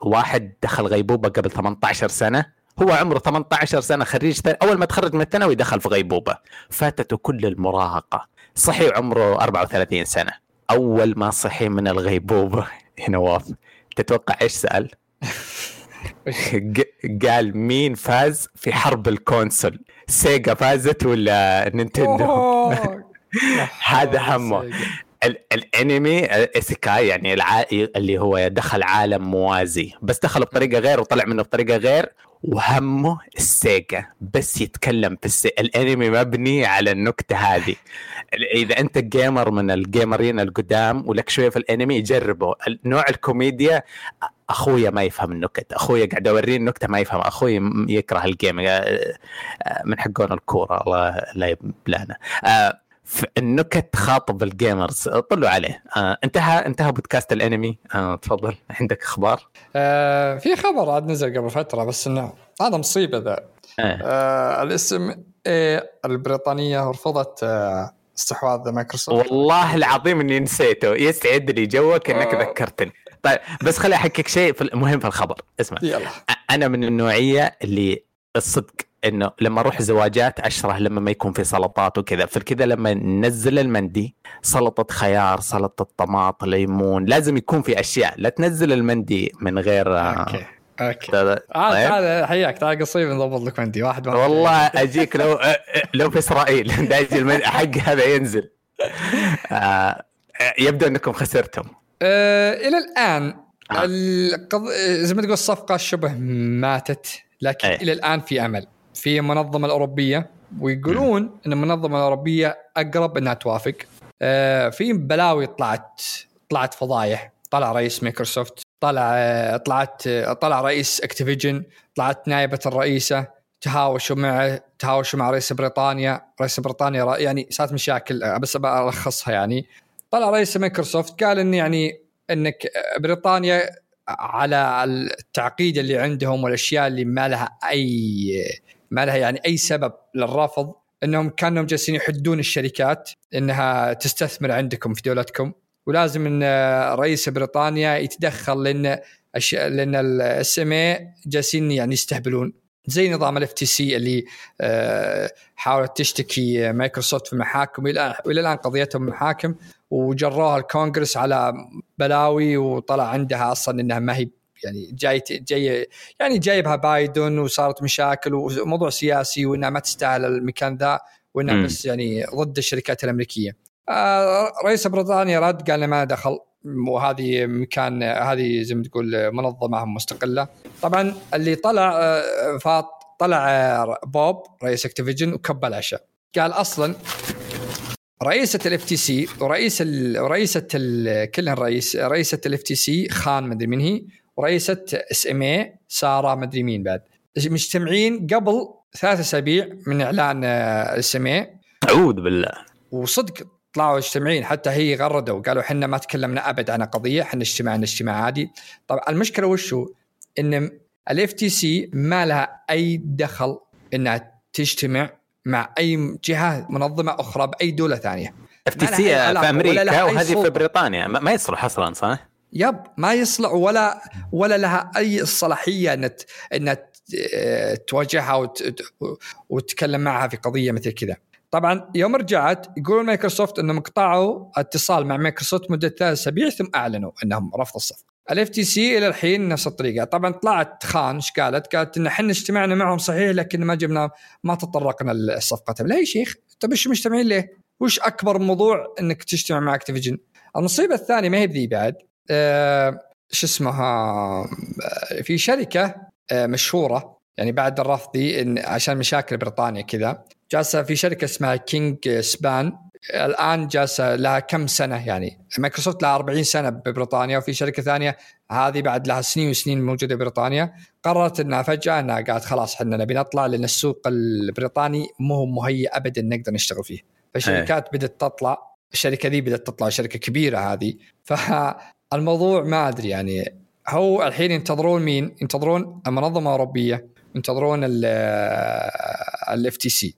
واحد دخل غيبوبة قبل 18 سنة. هو عمره 18 سنة خريج أول ما تخرج من الثانوي دخل في غيبوبة. فاتته كل المراهقة. صحي عمره 34 سنة. أول ما صحي من الغيبوبة. نواف تتوقع إيش سأل؟ قال مين فاز في حرب ال console؟ سيجا فازت ولا نينتندو؟ هذا همه الانمي isekai يعني العائي اللي هو دخل عالم موازي. بس دخل بطريقة غير وطلع منه بطريقة غير. وهمه السيجا. بس يتكلم في السي... الانمي مبني على النكتة هذه. إذا أنت gamer من الجيمرين القدام ولك شوية في الانمي جربه. نوع الكوميديا أخويا ما يفهم النكت. أخويا قاعد أوريه النكتة ما يفهم. أخوي يكره ال game من حقون الكورة. الله لا يبلانا النكت تخاطب ال gamers. طلوا عليه. آه انتهى انتهى بودكاست الانمي. آه تفضل. عندك أخبار؟ آه في خبر عاد نزل قبل فترة بس إنه هذا مصيبة ذا. آه. آه ال CMA البريطانية رفضت آه استحواذ مايكروسوفت. والله العظيم إني نسيته. يسعد لي جوك إنك آه. ذكرتني. طيب بس خليني أحكيك شيء في مهم في الخبر. اسمع. يلا. أنا من النوعية اللي الصدق إنه لما أروح زواجات أشره لما ما يكون في سلطات وكذا. فكذا لما ننزل المندي سلطة خيار سلطة طماط ليمون لازم يكون في أشياء. لا تنزل المندي من غير آه، أوكي okay. طيب. تعال تعال حياك تعال قصير نضبط لك مندي. واحد مرة. والله أجيك لو آه، آه، لو في إسرائيل. دايج المندي حق هذا ينزل. آه، يبدو إنكم خسرتم. آه إلى الآن آه. القض... زي ما تقول الصفقة شبه ماتت لكن أي. إلى الآن في أمل. في المنظمه الأوروبية ويقولون إن المنظمة الأوروبية أقرب إنها توافق. آه في بلاوي طلعت طلعت فضايح. طلع رئيس مايكروسوفت طلع آه، طلعت آه، طلع رئيس Activision طلعت نائبة الرئيسة تهاوشوا مع تهاوشوا مع رئيس بريطانيا. رئيس بريطانيا يعني صارت مشاكل آه، بس بلخصها يعني. طلع رئيس مايكروسوفت قال إن يعني إنك بريطانيا على التعقيد اللي عندهم والأشياء اللي ما لها أي ما لها يعني أي سبب للرفض أنهم كانوا جالسين يحدون الشركات إنها تستثمر عندكم في دولتكم. ولازم إن رئيس بريطانيا يتدخل لأن أش... لأن ال CMA جالسين يعني يستهبلون. زي نظام ال FTC اللي آه، حاولت تشتكي مايكروسوفت في المحاكم وإلى الآن قضيتهم المحاكم وجروها الكونغرس على بلاوي وطلع عندها أصلا إنها ما هي يعني جاي جاي يعني جايبها بايدن وصارت مشاكل وموضوع سياسي وإنها ما تستاهل المكان ذا وإنها. بس يعني ضد الشركات الأمريكية. آه، رئيس بريطانيا رد قال ما دخل وهذه مكان هذه زي ما تقول منظمة مستقلة. طبعا اللي طلع آه، فاط طلع آه، Bobby رئيس Activision وكب العشاء. قال أصلا رئيسة ال FTC ورئيس ال... ورئيسة ال... كلها الرئيس رئيسة ال FTC خان مدري من هي ورئيسة CMA سارة مدري مين بعد مجتمعين قبل ثلاث أسابيع من إعلان CMA أعوذ بالله وصدق طلعوا مجتمعين حتى هي غردوا قالوا إحنا ما تكلمنا أبد عن قضيه إحنا اجتماعنا اجتماع عادي طبعا المشكلة وش هو؟ ان ال FTC ما لها أي دخل إنها تجتمع مع أي جهة منظمة أخرى بأي دولة ثانية FTC في أمريكا وهذه في. بريطانيا ما يصلح أصلا صح؟ yep ما يصلح ولا ولا لها أي صلاحية ان ان آه، تواجهها وت- وتتكلم معها في قضية مثل كذا. طبعا يوم رجعت يقولون مايكروسوفت إنهم قطعوا اتصال مع مايكروسوفت مدة ثلاث أسابيع ثم أعلنوا إنهم رفض الصفقة. ال FTC إلى الحين نفس الطريقة، طبعا طلعت خان إيش قالت؟ قالت إن إحنا اجتمعنا معهم صحيح لكن ما جبنا ما تطرقنا لصفقتهم، لا يا شيخ طيب إيش مجتمعين ليه؟ وش أكبر موضوع إنك تجتمع مع Activision؟ المصيبه الثانية ما هي بذي بعد شو اسمها آه، في شركة آه، مشهورة يعني بعد الرفض دي إن عشان مشاكل بريطانيا كذا جالسة في شركة اسمها Kingspan الآن جالسة لها كم سنة يعني؟ مايكروسوفت لها 40 سنة ببريطانيا وفي شركة ثانية هذه بعد لها سنين وسنين موجودة ببريطانيا. قررت إنها فجأة إنها قالت خلاص إحنا نبي نطلع لأن السوق البريطاني مو هو مهيئ ابدا نقدر نشتغل فيه. فالشركات بدأت تطلع الشركة ذي بدأت تطلع شركة كبيرة هذه. فالموضوع ما أدري يعني هو الحين ينتظرون مين؟ ينتظرون المنظمة الأوروبية ينتظرون ال FTC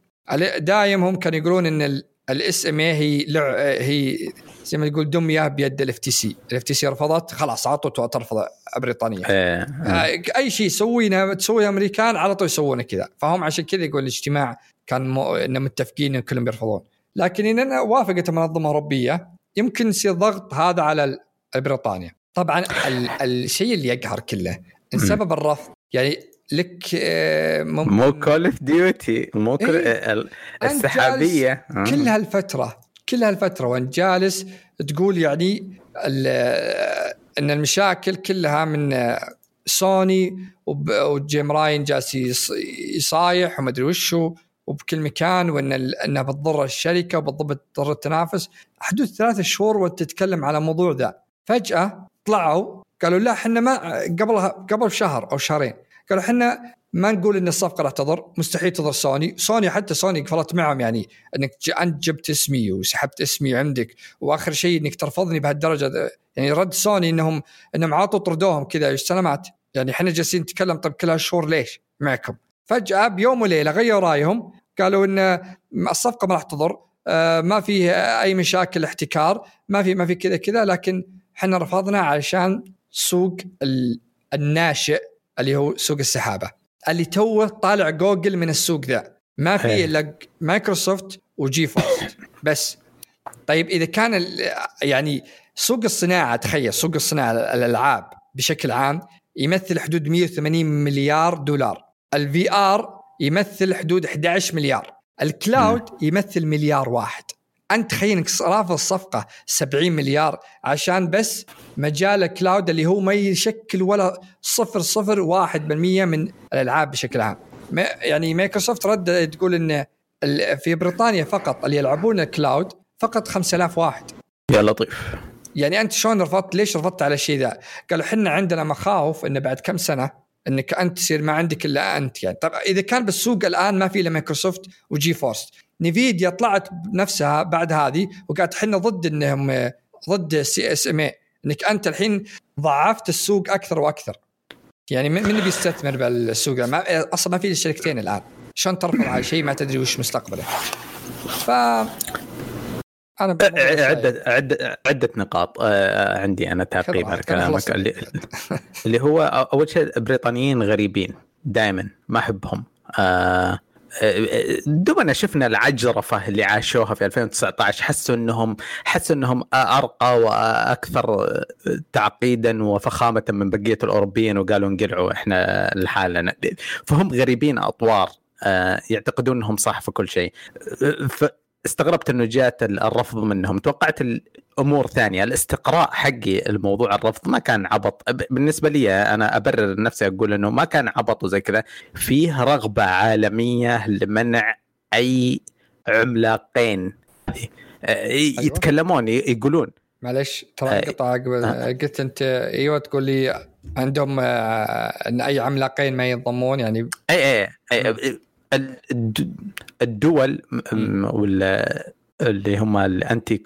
دايم هم كانوا يقولون إن ال CMA هي لع... هي زي ما تقول دمية بيد ال FTC، ال FTC رفضت خلاص على طول ترفض بريطانيا. إيه. آه، أي شيء يسوينه تسويه أمريكان على طول يسوونه كذا. فهم عشان كذا يقول الاجتماع كان مو... إنه متفقين إن كلهم بيرفضون لكن إن وافقت المنظمة الأوروبية يمكن يصير ضغط هذا على بريطانيا طبعا ال... الشيء اللي يقهر كله ان مم. سبب الرفض يعني لك آه، ممكن مو Call of Duty مو إيه. السحابية آه. كل هالفترة كل هالفترة وانت جالس تقول يعني ال- إن المشاكل كلها من Sony و Jim Ryan جالس يص- يصايح وما أدري وشو وبكل مكان وإن إنها بتضر الشركة وبتضر التنافس حدود ثلاثة شهور وأنت تتكلم على موضوع ذا فجأة طلعوا قالوا لا إحنا ما قبلها قبل شهر أو شهرين قالوا إحنا ما نقول إن الصفقة راح تضر مستحيل تضر Sony Sony حتى سوني قفلت معهم يعني إنك أنت جبت اسمي وسحبت اسمي عندك وآخر شيء إنك ترفضني بهالدرجة. يعني رد سوني إنهم إنهم عاطوا طردوهم كذا سلامات يعني إحنا جالسين نتكلم طيب كل هالشهور ليش معكم فجأة بيوم وليلة غيروا رأيهم قالوا إن الصفقة ما راح تضر آه ما فيه أي مشاكل احتكار ما في ما في كذا كذا لكن إحنا رفضنا علشان سوق الناشئ اللي هو سوق السحابة اللي توه طالع جوجل من السوق ذا. ما في إلا Microsoft و GeForce بس. طيب إذا كان يعني سوق الصناعة تخيل سوق الصناعة الألعاب بشكل عام يمثل حدود 180 مليار دولار. ال VR يمثل حدود 11 مليار. ال cloud يمثل مليار واحد. انت تخيل إنك رافض الصفقة 70 مليار عشان بس مجال ال cloud اللي هو ما يشكل ولا 0.01% من الألعاب بشكل عام. يعني مايكروسوفت رد تقول إن في بريطانيا فقط اللي يلعبون ال cloud فقط 5000 واحد. يا لطيف. يعني أنت شلون رفضت؟ ليش رفضت على الشيء ذا؟ قالوا إحنا عندنا مخاوف انه بعد كم سنة إنك أنت تصير ما عندك إلا أنت يعني. طب إذا كان بالسوق الآن ما في إلا Microsoft و GeForce. Nvidia طلعت بنفسها بعد هذه وقالت إحنا ضد إنهم ضد CMA إنك أنت الحين ضعفت السوق أكثر وأكثر. يعني من اللي بيستثمر بالسوق؟ ما أصلا ما في شركتين الآن. شلون ترفض على شيء ما تدري وش مستقبله؟ ف أنا عدة عدة عدة نقاط عندي أنا تعقيب على كلامك اللي, اللي هو أول شيء البريطانيين غريبين دائما ما أحبهم. آه دوبنا شفنا العجرفة اللي عاشوها في 2019 حسوا انهم حسوا إنهم أرقى وأكثر تعقيدا وفخامة من بقية الأوروبيين وقالوا انقلعوا إحنا لحالنا. فهم غريبين أطوار آه، يعتقدون إنهم صح في كل شيء. استغربت إنه جات الرفض منهم. توقعت الأمور ثانية. الاستقراء حقي الموضوع الرفض ما كان عبط. بالنسبة لي أنا أبرر نفسي أقول إنه ما كان عبط وزي كذا. فيه رغبة عالمية لمنع أي عملاقين. أيوة. يتكلمون يقولون. معلش ترى قطع قلت أنت أيوه تقول لي عندهم آه، إن أي عملاقين ما ينضمون يعني أي أي, أي الدول ولا اللي هم الانتي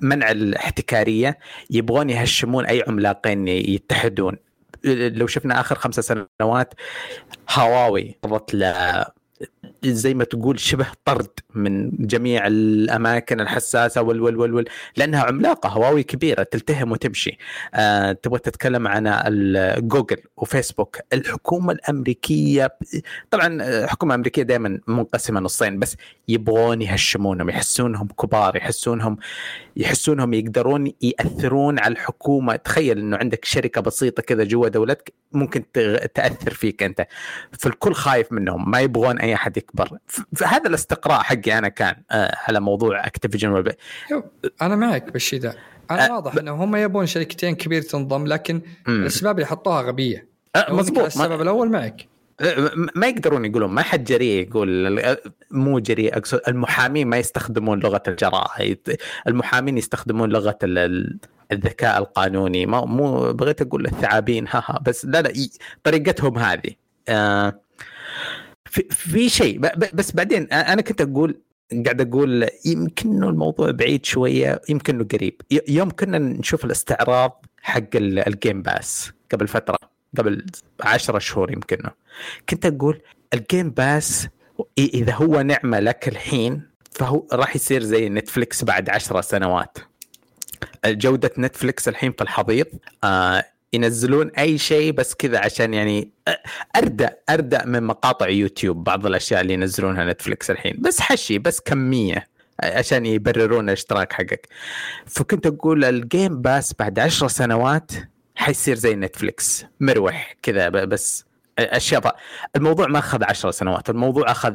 منع الاحتكارية يبغون يهشمون أي عملاقين يتحدون. لو شفنا آخر خمسة سنوات هواوي قضت زي ما تقول شبه طرد من جميع الأماكن الحساسة وال وال وال, لأنها عملاقة هواوي كبيرة تلتهم وتمشي. آه تبغى تتكلم عن جوجل وفيسبوك. الحكومة الأمريكية طبعا الحكومة الأمريكية دائما منقسمة نصين بس يبغون يهشمونهم يحسونهم كبار يحسونهم يحسونهم يقدرون يأثرون على الحكومة. تخيل إنه عندك شركة بسيطة كذا جوا دولتك ممكن تأثر فيك أنت. فالكل خايف منهم ما يبغون أي أحد يكبر. فهذا الاستقراء حقي أنا كان آه، على موضوع Activision أنا معك بالشيء ذا. أنا أه واضح إنه هم يبون شركتين كبيره تنضم لكن م. الأسباب اللي حطوها غبية. أه مضبوط. السبب ما... الأول معك. أه، ما يقدرون يقولون ما حد جريء يقول مو جريء. أقصد المحامين ما يستخدمون لغة الجراءة. المحامين يستخدمون لغة الذكاء القانوني. ما مو بغيت أقول الثعابين ها ها بس لا لا طريقتهم هذه. آه في, في شيء بس بعدين أنا كنت أقول قاعد أقول يمكن إنه الموضوع بعيد شوية يمكن إنه قريب. يوم كنا نشوف الاستعراض حق ال Game Pass قبل فترة قبل عشرة شهور يمكن كنت أقول ال Game Pass إذا هو نعمة لك الحين فهو راح يصير زي Netflix بعد عشرة سنوات. جودة Netflix الحين في الحضيض آه ينزلون أي شيء بس كذا عشان يعني اردأ اردأ من مقاطع يوتيوب بعض الأشياء اللي ينزلونها Netflix الحين. بس حشي بس كمية عشان يبررون الاشتراك حقك. فكنت أقول ال Game Pass بعد عشر سنوات حيصير زي Netflix مروح كذا بس أشياء الموضوع ما أخذ عشر سنوات الموضوع أخذ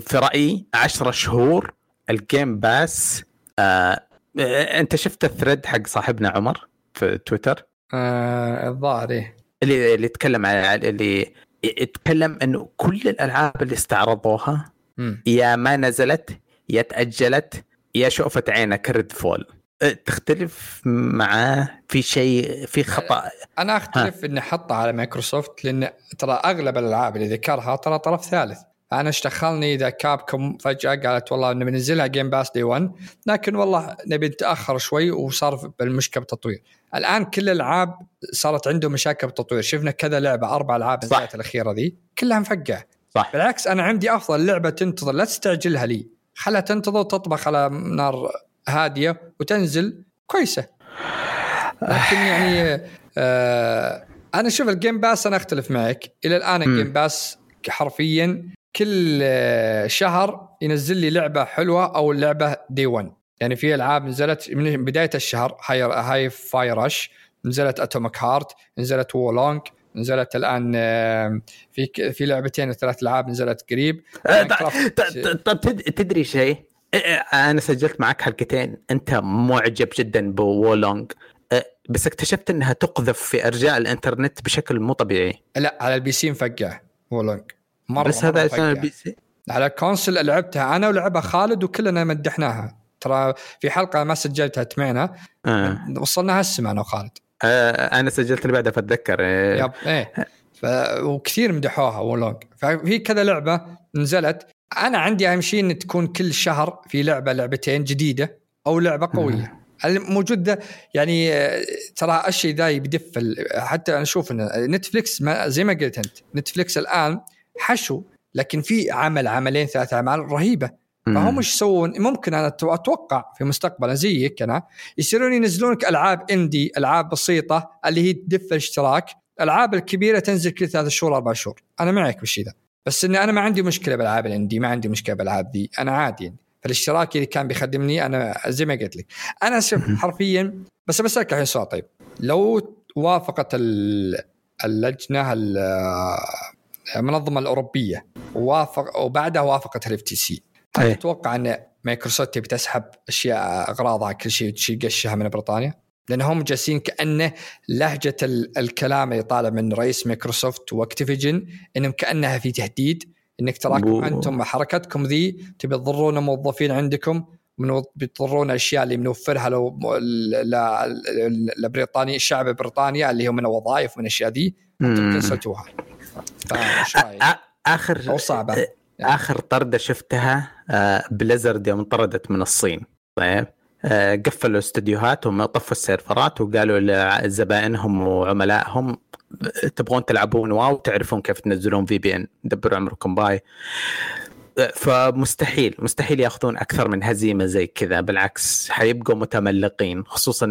في رأيي عشرة شهور ال Game Pass آه أنت شفت ال thread حق صاحبنا عمر في تويتر؟ آه الظاهر إيه. اللي اللي يتكلم عن اللي يتكلم إنه كل الألعاب اللي استعرضوها م. يا ما نزلت يا تأجلت يا شوفت عينك Redfall أه، تختلف معاه؟ في شيء في خطأ؟ أنا أختلف إني احطها على مايكروسوفت لأن ترى أغلب الألعاب اللي ذكرها ترى طرف ثالث. أنا إيش دخلني إذا Capcom فجأة قالت والله نبي ننزلها Game Pass day 1 لكن والله نبي نتأخر شوي وصار بالمشكلة بالتطوير. الآن كل الألعاب صارت عنده مشاكل بالتطوير. شفنا كذا لعبة أربع ألعاب نزلت الأخيرة ذي كلها مفقعة. صح. بالعكس أنا عندي أفضل لعبة تنتظر لا تستعجلها لي. خلها تنتظر وتطبخ على نار هادية وتنزل كويسة. لكن يعني آه أنا أشوف ال Game Pass أنا أختلف معك. إلى الآن ال Game Pass حرفيا كل آه، شهر ينزل لي لعبة حلوة أو لعبة day 1 يعني في ألعاب نزلت من بداية الشهر Hi Hi-Fi Rush نزلت Atomic Heart نزلت Wo Long نزلت الآن في في لعبتين ثلاث ألعاب نزلت قريب. آه، طب تدري شيء؟ أنا سجلت معك حلقتين. أنت معجب جدا ب Wo Long بس اكتشفت إنها تقذف في أرجاء الإنترنت بشكل مو طبيعي. لا على ال PC مفقع Wo Long مرة بس هذا عشان ال PC؟ على ال console لعبتها أنا ولعبها خالد وكلنا مدحناها. ترى في حلقة ما سجلتها تمعنا آه. وصلنا هسه أنا وخالد. آه أنا سجلت اللي بعدها فأتذكر إيه. yep إيه. ف... وكثير مدحوها Wo Long ففي كذا لعبة نزلت. أنا عندي أهم شيء إن تكون كل شهر في لعبة لعبتين جديدة أو لعبة قوية. الموجود ده؟ يعني آه، ترى الشيء ذا بدف حتى أنا أشوف إن Netflix ما زي ما قلت أنت Netflix الآن حشو لكن في عمل عملين ثلاث أعمال رهيبة. فهم إيش يسوون؟ ممكن أنا أتوقع في مستقبلا زيك أنا يصيرون ينزلون لك ألعاب indie، ألعاب بسيطة اللي هي تدف الاشتراك، الألعاب الكبيرة تنزل كل ثلاث شهور أربع شهور، أنا معك بالشيء ذا. بس إني أنا ما عندي مشكلة بالألعاب ال indie، ما عندي مشكلة بالألعاب ذي، أنا عادي يعني. فالاشتراك اللي كان بيخدمني أنا زي ما قلت لك، أنا حرفيا بس بسالك الحين سؤال طيب، لو وافقت اللجنة المنظمه الأوروبية ووافق وبعدها وافقت ال FTC. تتوقع أن مايكروسوفت تبي تسحب أشياء أغراضها كل شيء وتشيل قشها من بريطانيا؟ لانهم جالسين كأنه لهجة الكلام اللي طالع من رئيس مايكروسوفت و Activision إنهم كأنها في تهديد إنك تراكم أنتم حركتكم ذي تبي تضرون موظفين عندكم من بيضرون الاشياء اللي بنوفرها لو لبريطانيا الشعب بريطانيا اللي هو من الوظائف ومن الاشياء ذي كنسلتوها اخر أو صعبة. آخر طردة شفتها Blizzard يوم طردت من الصين. طيب قفلوا استديوهات وطفوا السيرفرات وقالوا لزبائنهم وعملائهم تبغون تلعبون WoW تعرفون كيف تنزلون VPN دبروا عمركم bye. فمستحيل مستحيل ياخذون أكثر من هزيمة زي كذا. بالعكس حيبقوا متملقين. خصوصا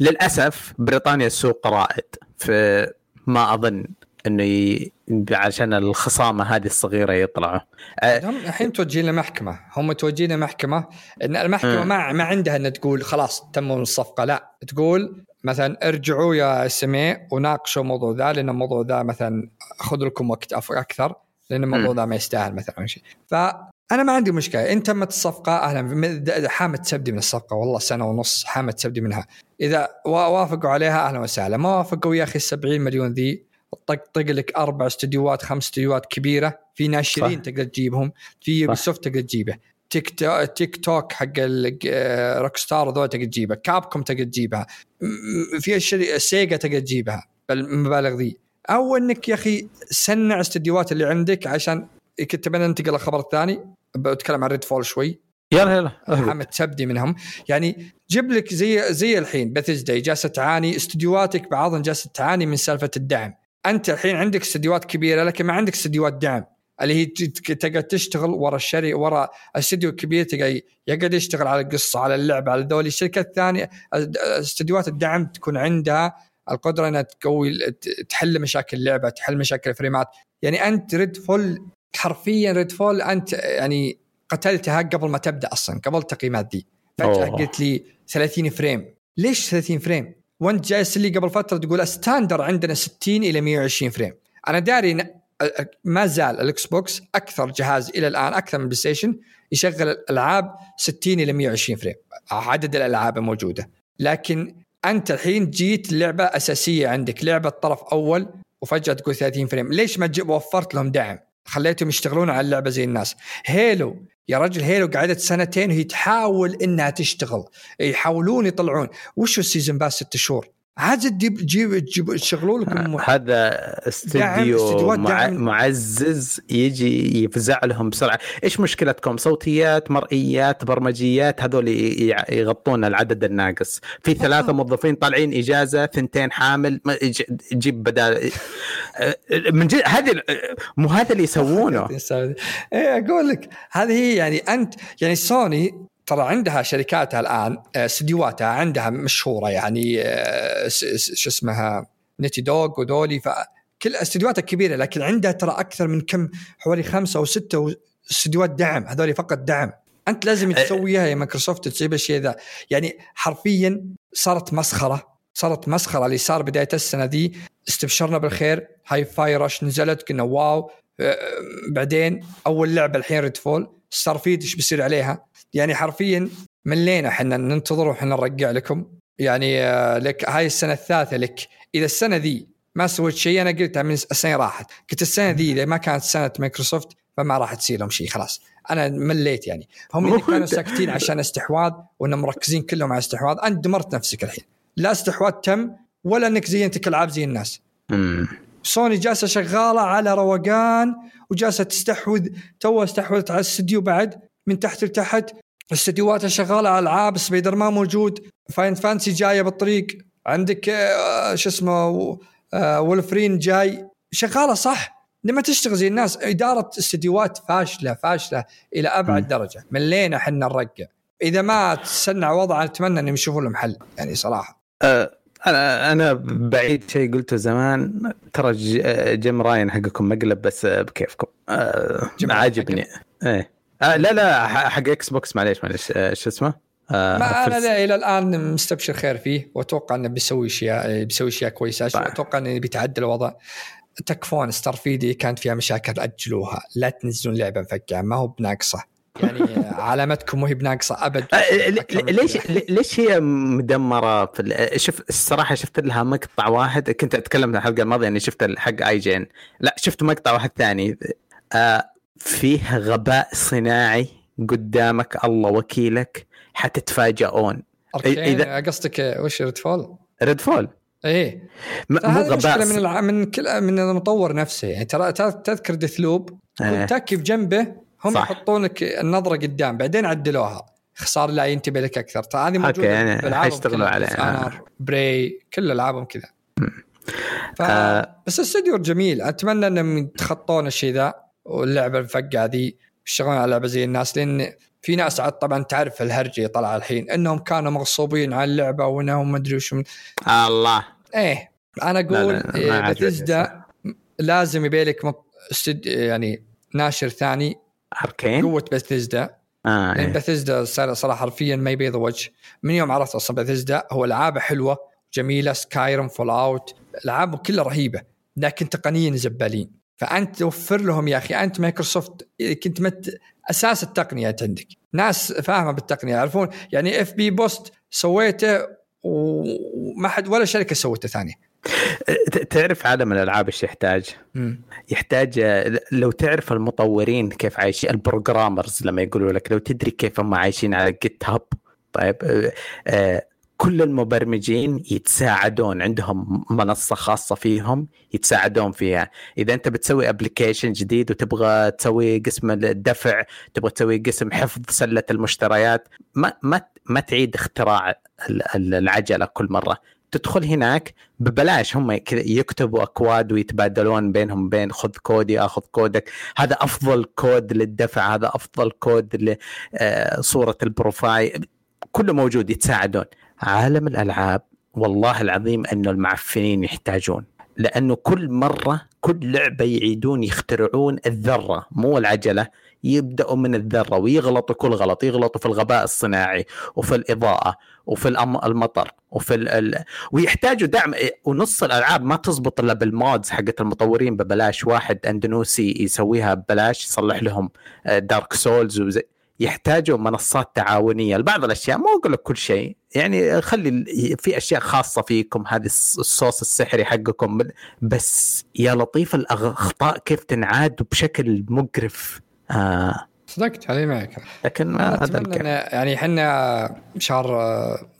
للأسف بريطانيا سوق رائد فما أظن إنه ي... عشان الخصامة هذه الصغيرة يطلعوا. هم الحين متوجهين محكمه هم متوجهين محكمه إن المحكمة ما ما عندها ان تقول خلاص تموا الصفقة. لا تقول مثلا ارجعوا يا سمي وناقشوا الموضوع ذا لأن الموضوع ذا مثلا خذ لكم وقت أكثر لأن الموضوع ذا ما يستاهل مثلا أو شيء. فأنا ما عندي مشكلة. إن تمت الصفقة أهلا. حامت كبدي من الصفقة. والله سنة ونص حامت كبدي منها. إذا وافقوا عليها أهلا وسهلا. ما وافقوا يا أخي 70 مليون ذي طقطق لك أربع استديوهات خمس استديوهات كبيرة. في ناشرين تقدر تجيبهم. في Ubisoft تقدر تجيبه. Take-Two Take-Two حق Rockstar ذول تقدر تجيبها Capcom تقدر تجيبها. في أشياء Sega تقدر تجيبها. بالمبالغ ذي. أو إنك يا أخي سنع استديوهات اللي عندك عشان كنت ننتقل الخبر الثاني. بتكلم عن Redfall شوي. يلا يلا محمد تبدي منهم. يعني جيب لك زي زي الحين بثزدا جالسة تعاني. استديوهاتك بعضهم جالسة تعاني من سالفة الدعم. أنت الحين عندك استديوهات كبيرة لكن ما عندك استديوهات دعم. اللي هي تقعد تشتغل ورا الشري ورا الاستديو الكبير تقعد يقعد يشتغل على القصة على اللعبه على ذولي. الشركات الثانية استديوهات الدعم تكون عندها القدرة إنها تقوي تحل مشاكل اللعبة تحل مشاكل الفريمات. يعني أنت Redfall حرفيا Redfall أنت يعني قتلتها قبل ما تبدأ أصلا قبل التقييمات دي. فجأة قلت لي 30 frame. ليش 30 frame؟ وانت جالس لي قبل فترة تقول standard عندنا 60 إلى 120 frame. أنا داري ما زال ال Xbox أكثر جهاز إلى الآن أكثر من PlayStation يشغل الألعاب 60 إلى 120 frame. عدد الألعاب الموجوده لكن أنت الحين جيت لعبة أساسية عندك لعبة طرف أول وفجأة تقول 30 frame. ليش ما وفرت لهم دعم؟ خليتهم يشتغلون على اللعبة زي الناس. Halo يا رجل Halo قعدت سنتين وهي تحاول إنها تشتغل. يحاولون يطلعون. وش ال season pass ست شهور؟ عاد تجيب تجيب تجيب تشغلوا لكم هذا استديو مع. معزز يجي يفزع لهم بسرعة. إيش مشكلتكم؟ صوتيات مرئيات برمجيات هذول ي- يغطون العدد الناقص. في ثلاثة موظفين طالعين إجازة ثنتين حامل تجيب بدال من جد هذه مو هذا اللي يسوونه. إيه أقول لك هذه هي يعني انت يعني سوني ترى عندها شركاتها الآن آه، استديوهاتها عندها مشهورة يعني آه، شو اسمها Naughty Dog وذولي فكل استديوهاتها كبيرة لكن عندها ترى أكثر من كم حوالي خمسة أو ستة استديوهات دعم هذول فقط دعم. أنت لازم تسويها يا مايكروسوفت تسوي الشيء ذا. يعني حرفيا صارت مسخرة صارت مسخرة اللي صار بداية السنة دي استبشرنا بالخير Hi-Fi Rush نزلت قلنا wow. آه، بعدين أول لعبة الحين Redfall Starfield إيش بيصير عليها؟ يعني حرفيا ملينا إحنا ننتظر وإحنا نرقع لكم. يعني آه، لك هاي السنة الثالثة لك. إذا السنة ذي ما سويت شيء أنا قلتها من السنة راحت. قلت السنة ذي إذا ما كانت سنة مايكروسوفت فما راح تصير لهم شيء خلاص. أنا مليت يعني. هم اللي كانوا ساكتين عشان استحواذ وإنهم مركزين كلهم على استحواذ أنت دمرت نفسك الحين. لا استحواذ تم ولا إنك زينت لك العاب زي الناس. سوني جالسة شغالة على روقان وجالسة تستحوذ تو استحوذت على الاستديو بعد من تحت لتحت. استديوهاتها شغالة على العاب سبايدر مان موجود Final Fantasy جاية بالطريق عندك آه، شو اسمه آه، وولفرين جاي. شغالة صح؟ لما تشتغل زي الناس إدارة استديوهات فاشلة فاشلة إلى أبعد م. درجة. ملينا إحنا نرقع إذا ما تسنع وضع أتمنى إنهم يشوفوا لهم حل يعني صراحة. أه، أنا أنا بعيد شيء قلته زمان. ترى ج- جيم راين حقكم مقلب بس بكيفكم. أه، عاجبني. إيه. آه لا لا حق Xbox معليش معليش. آه، شو اسمه؟ آه ما أنا لا إلى الآن مستبشر خير فيه وأتوقع إنه بيسوي أشياء بيسوي أشياء كويسة. طيب. أتوقع إنه بيتعدل الوضع. تكفون Starfield كانت فيها مشاكل أجلوها. لا تنزلون لعبة مفقعه ما هو بناقصة. يعني علامتكم ما هي بناقصة أبد. آه، ليش ليش هي مدمرة في شوف الصراحة شفت لها مقطع واحد كنت أتكلم في الحلقة الماضية اني شفت حق IGN لا شفت مقطع واحد ثاني. آه فيه غباء صناعي قدامك الله وكيلك حتتفاجئون Arkane إذا- قصدك وش Redfall؟ Redfall إيه مو غباء من الع... من كل من المطور نفسه يعني ترى تذكر Deathloop إيه. تجي بجنبه هم صح. يحطونك النظرة قدام بعدين عدلوها صار لا ينتبه لك أكثر ترى هذه موجودة يعني حيشتغلوا. عليها. Prey كل ألعابهم كذا ف... آه. بس الاستوديو جميل أتمنى إنهم يتخطون الشيء ذا واللعبة الفقعه ذي يشتغلون على لعبة زي الناس لأن في ناس عاد طبعا تعرف الهرجه طلع الحين إنهم كانوا مغصوبين على اللعبة وإنهم ما أدري وش. الله. إيه أنا أقول إيه، بثزدا لازم يبي لك مط... استد... يعني ناشر ثاني أركين؟ قوة بثزدا آه لأن إيه. بثزدا صار صراحة حرفيا ما يبيض وجه. من يوم عرفت أصلا بثزدا هو العابه حلوة جميلة Skyrim Fallout العابه كلها رهيبة لكن تقنيا زبالين. فأنت توفر لهم يا أخي. أنت مايكروسوفت كنت مت أساس التقنية عندك. ناس فاهمة بالتقنية يعرفون. يعني FPS Boost سويته وما حد ولا شركة سوته ثانية. تعرف عالم الألعاب إيش يحتاج؟ يحتاج لو تعرف المطورين كيف عايشين ال programmers لما يقولوا لك لو تدري كيف هم عايشين على GitHub طيب آه، آه، كل المبرمجين يتساعدون عندهم منصة خاصة فيهم يتساعدون فيها. إذا أنت بتسوي application جديد وتبغى تسوي قسم الدفع تبغى تسوي قسم حفظ سلة المشتريات ما ما ما تعيد اختراع ال- ال- العجلة كل مرة. تدخل هناك ببلاش هم يكتبوا أكواد ويتبادلون بينهم بين خذ كودي آخذ كودك. هذا أفضل كود للدفع هذا أفضل كود لصوره ال profile. كله موجود يتساعدون. عالم الألعاب والله العظيم انه المعفنين يحتاجون. لأنه كل مرة كل لعبة يعيدون يخترعون الذرة مو العجلة يبدأوا من الذرة ويغلطوا كل غلط يغلطوا في الغباء الصناعي وفي الإضاءة وفي المطر وفي ال... ويحتاجوا دعم. ونص الألعاب ما تزبط إلا بال mods حقت المطورين ببلاش واحد اندونيسي يسويها ببلاش يصلح لهم دارك سولز وزي يحتاجوا منصات تعاونية. لبعض الأشياء مو أقول لك كل شيء. يعني خلي في أشياء خاصة فيكم هذه الص- الصوص السحري حقكم. بس يا لطيف الأخطاء كيف تنعاد بشكل مقرف. آه. صدقت علي معك لكن ما هذا يعني إحنا شهر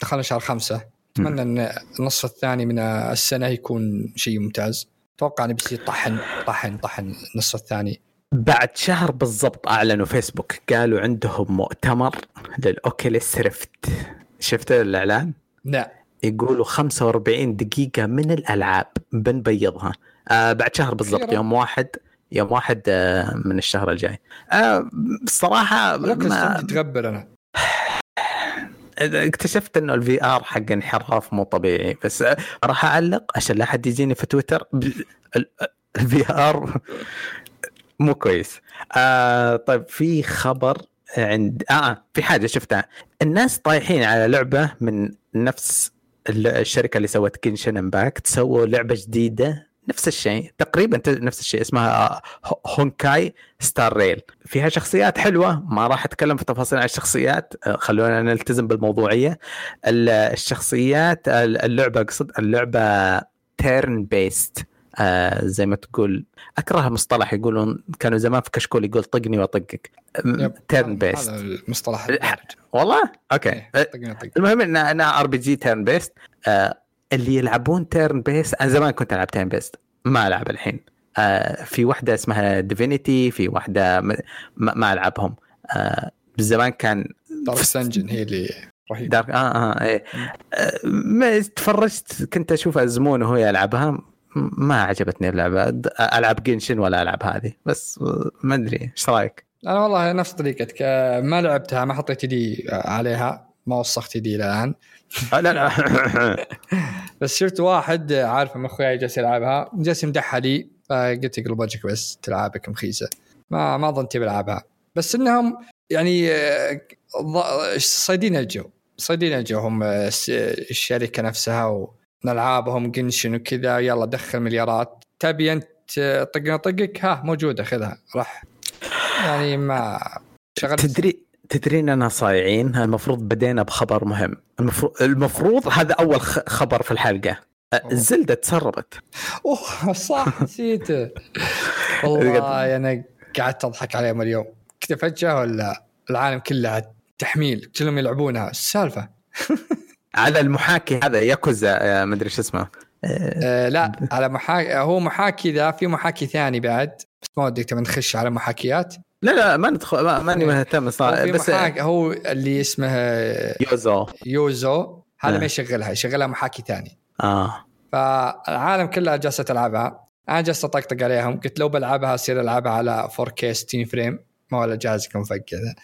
دخلنا شهر خمسة. أتمنى إن النصف الثاني من السنة يكون شيء ممتاز. أتوقع إنه بيصير طحن طحن طحن النصف الثاني. بعد شهر بالضبط أعلنوا فيسبوك قالوا عندهم مؤتمر لل Oculus Rift. شفت الإعلان؟ لا. يقولوا 45 دقيقة من الألعاب بنبيضها. آه بعد شهر بالضبط. يوم واحد يوم واحد آه من الشهر الجاي. آه الصراحة لكن ما تغبر أنا. اكتشفت إنه ال VR حق انحراف مو طبيعي بس آه، راح أعلق عشان لا حد يجيني في تويتر. ال VR مو كويس. آه طيب في خبر عند آه في حاجة شفتها. الناس طايحين على لعبة من نفس ال- الشركة اللي سوت Genshin Impact سووا لعبة جديدة نفس الشيء تقريبا نفس الشيء اسمها آه، هو- Honkai Star Rail فيها شخصيات حلوة ما راح أتكلم في تفاصيل عن الشخصيات آه، خلونا نلتزم بالموضوعية. ال- الشخصيات ال- اللعبة أقصد اللعبة turn-based آه زي ما تقول أكره مصطلح يقولون كانوا زمان في كشكول يقول طقني وأطقك. turn-based هذا المصطلح والله؟ أوكي. إيه، آه، طقنا طق. المهم إن أنا RPG turn-based اللي يلعبون turn-based أنا زمان كنت ألعب turn-based ما ألعب الحين. آه في واحدة اسمها Divinity في واحدة ما, ما ألعبهم. آه زمان كان Darkest Dungeon هي اللي رهيبة. Dark آه آه إيه. آه، ما تفرجت كنت أشوف أزمون وهو يلعبها. ما عجبتني اللعبة. ألعب Genshin ولا ألعب هذه؟ بس ما أدري. إيش رأيك؟ أنا والله نفس طريقتك. ما لعبتها ما حطيت يدي عليها. ما وسخت يدي الآن. آه، لا لا. بس شفت واحد آه، عارف من اخوياي جالس يلعبها. جالس يمدحها لي. فقلت اقلب وجهك بس تلعبك مخيسة. ما ما ظنيت بلعبها. بس إنهم يعني آه، صيدين الجو. صيدين الجو هم آه، الشركة نفسها والعابهم قنشن وكذا يلا دخل مليارات. تبي أنت طقنا طقك؟ ها موجودة خذها. راح. يعني ما شغلت. تدري تدري اننا صايعين؟ المفروض بدينا بخبر مهم. المفروض المفروض هذا أول خبر في الحلقة. الزلدة تسربت. أوه صح نسيته والله أنا قعدت أضحك عليهم اليوم. كذا فجاه ولا العالم كلها تحميل كلهم يلعبونها. السالفة؟ على المحاكي هذا ياكوزا آه، ما أدري شو اسمه. أه، آه لا على محاكي هو محاكي ذا في محاكي ثاني بعد. بس ما ودك تبي نخش على محاكيات؟ لا لا ما ندخل ما ماني مهتم هو صراحة بس محاكي هو اللي اسمه Yuzu. Yuzu. هذا آه. ما يشغلها يشغلها محاكي ثاني. آه. فالعالم كلها جالسة تلعبها. أنا جالس أطقطق عليهم. قلت لو بلعبها أصير ألعبها على 4K 60 فريم ما ولا جهازك مفقع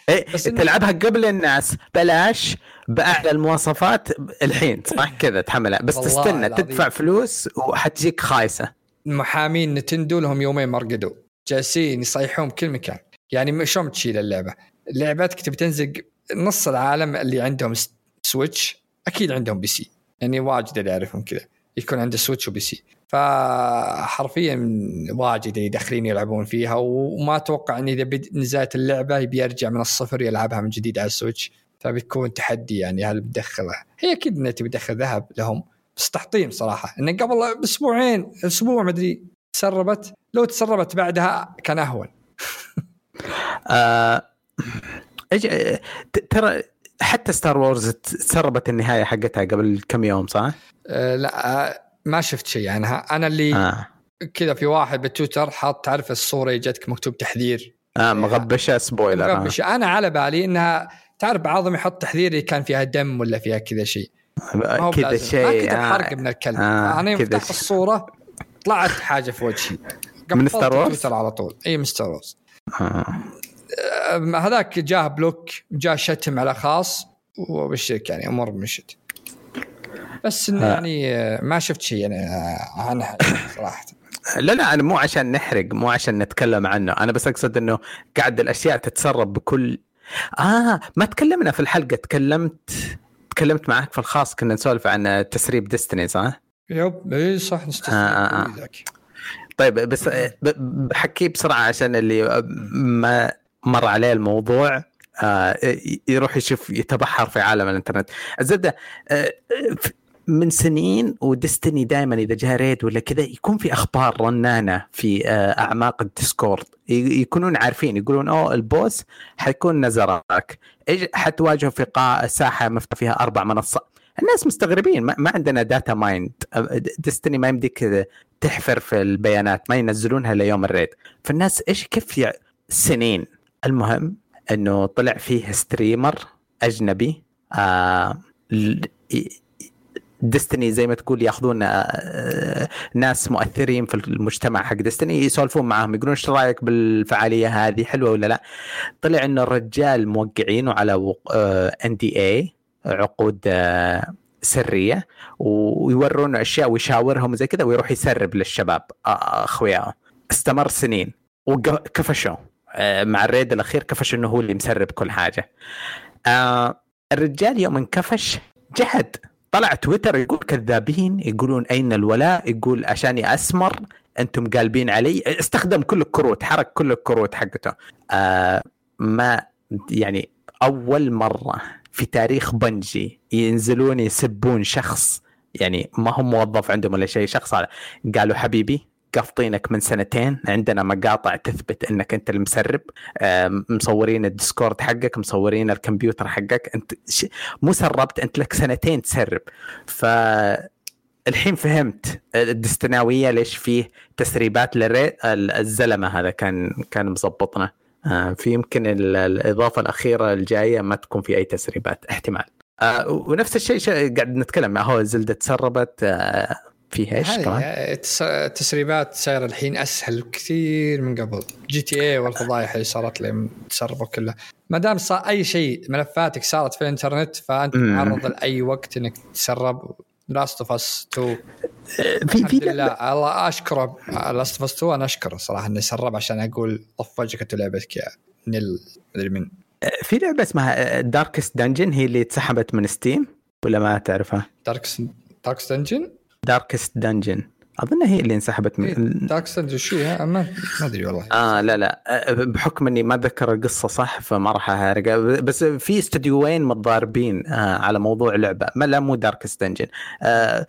إيه إنه- تلعبها قبل الناس بلاش بأعلى المواصفات الحين صح كذا تحملها. بس تستنى العظيم. تدفع فلوس وحتجيك خايسة. محامين نتندو لهم يومين ما رقدوا. جالسين يصيحون بكل مكان. يعني شلون تشيل اللعبة؟ لعبتك تبي تنزق نص العالم اللي عندهم Switch أكيد عندهم PC يعني واجد اللي اعرفهم كذا. يكون عنده Switch و PC فحرفيا واجد داخلين يلعبون فيها وما أتوقع إن إذا نزلت اللعبة يبي يرجع من الصفر يلعبها من جديد على ال Switch. فبيكون تحدي يعني هل بتدخله. هي أكيد إنها تبي تدخل ذهب لهم بس تحطيم صراحة. إنه قبل بأسبوعين أسبوع مدري تسربت. لو تسربت بعدها كان أهون. آه ترى حتى Star Wars تسربت النهاية حقتها قبل كم يوم صح؟ أه لا أه ما شفت شيء عنها أنا اللي آه. كذا في واحد بالتويتر حاط تعرف الصورة جتك مكتوب تحذير آه مغبشة spoiler آه. مغبش أنا على بالي إنها تعرف بعضهم يحط تحذير اللي كان فيها دم ولا فيها كذا شيء هو كذا. شيء ما كتب آه. حرق من الكلب آه، آه أنا يوم فتحت. الصورة طلعت حاجة في وجهي من Star Wars؟ على طول اي من Star Wars آه. أم، هذاك جاه block جاه شتم على خاص وبالشرك يعني أمور مشت بس إنه آه. يعني آه، ما شفت شيء أنا آه، عنها صراحة لا لا أنا مو عشان نحرق مو عشان نتكلم عنه أنا بس أقصد إنه قاعد الأشياء تتسرب بكل آه ما تكلمنا في الحلقة تكلمت تكلمت معك في الخاص كنا نسولف عن تسريب Destiny صح؟ Yep إي صح آه، آه، آه. طيب بس ب- بحكي بسرعة عشان اللي ما مر عليه الموضوع آه، يروح يشوف يتبحر في عالم الإنترنت. الزبده آه، من سنين و Destiny دائما إذا جاء raid ولا كذا يكون في أخبار رنانة في آه، أعماق ال Discord. يكونون عارفين يقولون أوه ال boss حيكون نزراك. إيش حتواجهه في قاع ساحة مفتوح فيها أربع منصات الناس مستغربين ما, عندنا data mined Destiny ما يمديك تحفر في البيانات ما ينزلونها ليوم ال raid فالناس إيش كيف. سنين المهم إنه طلع فيه streamer أجنبي آه Destiny زي ما تقول ياخذون آه، ناس مؤثرين في المجتمع حق Destiny يسولفون معاهم يقولون إيش رأيك بالفعالية هذه حلوة ولا لا؟ طلع إنه الرجال موقعينه على NDA عقود آه، سرية ويورون أشياء ويشاورهم زي كذا ويروح يسرب للشباب اخوياه استمر سنين وكفشوا آه، مع ال raid الأخير كفش إنه هو اللي مسرب كل حاجة. الرجال يوم انكفش جحد. طلع تويتر يقول كذابين يقولون أين الولاء؟ يقول عشاني أسمر أنتم قالبين علي. استخدم كل الكروت حرك كل الكروت حقته. آه ما يعني أول مرة في تاريخ بنجي ينزلون يسبون شخص يعني ما هو موظف عندهم ولا شيء شخص قالوا حبيبي قافطينك من سنتين عندنا مقاطع تثبت إنك أنت المسرب مصورين الديسكورد حقك مصورين الكمبيوتر حقك أنت مو سربت أنت لك سنتين تسرب. ف الحين فهمت الدستناويه ليش فيه تسريبات لل raid الزلمة هذا كان كان مظبطنا آه، في يمكن الإضافة الأخيرة الجاية ما تكون في أي تسريبات احتمال. آه، ونفس الشيء قاعد نتكلم هو Zelda تسربت آه، فيها إيش كمان؟ التسريبات صايره الحين أسهل كثير من قبل. GTA والفضايح اللي صارت لي تسربوا كلها ما دام صار أي شيء ملفاتك صارت في الإنترنت فأنت معرض لأي وقت إنك تسرب. Last of Us 2 في في لله. الله أشكره. Last of Us 2 أنا أشكره صراحة انه سرب عشان أقول طف وجهك لعبتك يا نيل مدري من في لعبة اسمها Darkest Dungeon هي اللي اتسحبت من Steam ولا ما تعرفها؟ Darkest Darkest Dungeon؟ Darkest Dungeon أظن هي اللي انسحبت من Darkest Dungeon شو ما ما أدري والله. آه لا لا. أه، بحكم إني ما أتذكر القصة صح فما راح احرق بس في استديوين متضاربين آه على موضوع لعبة. ما لا مو Darkest Dungeon آه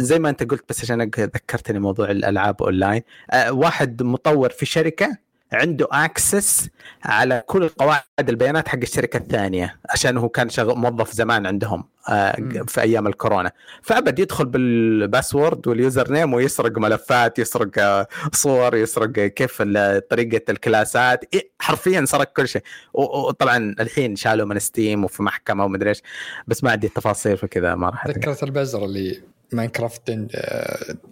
زي ما أنت قلت بس عشان ذكرتني موضوع الألعاب اونلاين آه واحد مطور في شركة عنده access على كل قواعد البيانات حق الشركة الثانية عشان هو كان شغل موظف زمان عندهم آه، في أيام الكورونا. فأبد يدخل بال password وال username ويسرق ملفات يسرق آه، صور يسرق كيف طريقة الكلاسات حرفيا سرق كل شيء. وطبعا الحين شالوا من Steam وفي محكمة ومدري إيش بس ما عندي التفاصيل فكذا ما راح ذكرت البزر اللي Minecraft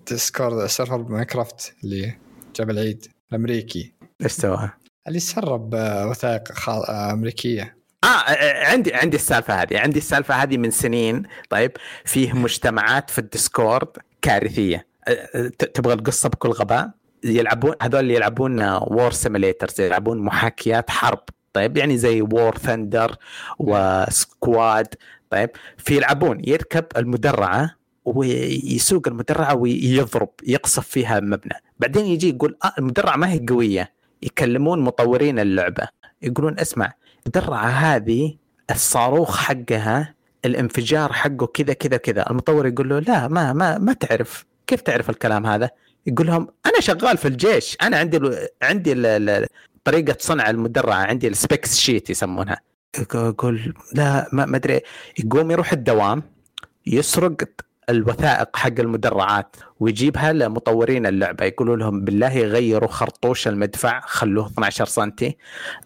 Discord server Minecraft اللي جاب العيد الأمريكي. إيش سوى؟ اللي سرب آه، وثائق آه، أمريكية. آه،, آه عندي عندي السالفة هذه عندي السالفة هذه من سنين. طيب فيه مجتمعات في ال Discord كارثية. تبغى القصة بكل غباء؟ يلعبون هذول اللي يلعبون war simulators يلعبون محاكيات حرب. طيب يعني زي War Thunder و Squad طيب في يلعبون يركب المدرعة ويسوق المدرعة ويضرب يقصف فيها مبنى. بعدين يجي يقول آه المدرعة ما هي قوية. يكلمون مطورين اللعبة يقولون اسمع المدرعة هذه الصاروخ حقها الانفجار حقه كذا كذا كذا. المطور يقول له لا ما ما ما تعرف. كيف تعرف الكلام هذا؟ يقول لهم أنا شغال في الجيش أنا عندي ال عندي ال طريقة صنع المدرعة عندي ال specs sheet يسمونها. يقول لا ما أدري. يقوم يروح الدوام يسرق الوثائق حق المدرعات ويجيبها لمطورين اللعبة. يقولوا لهم بالله غيروا خرطوش المدفع خلوه 12 سم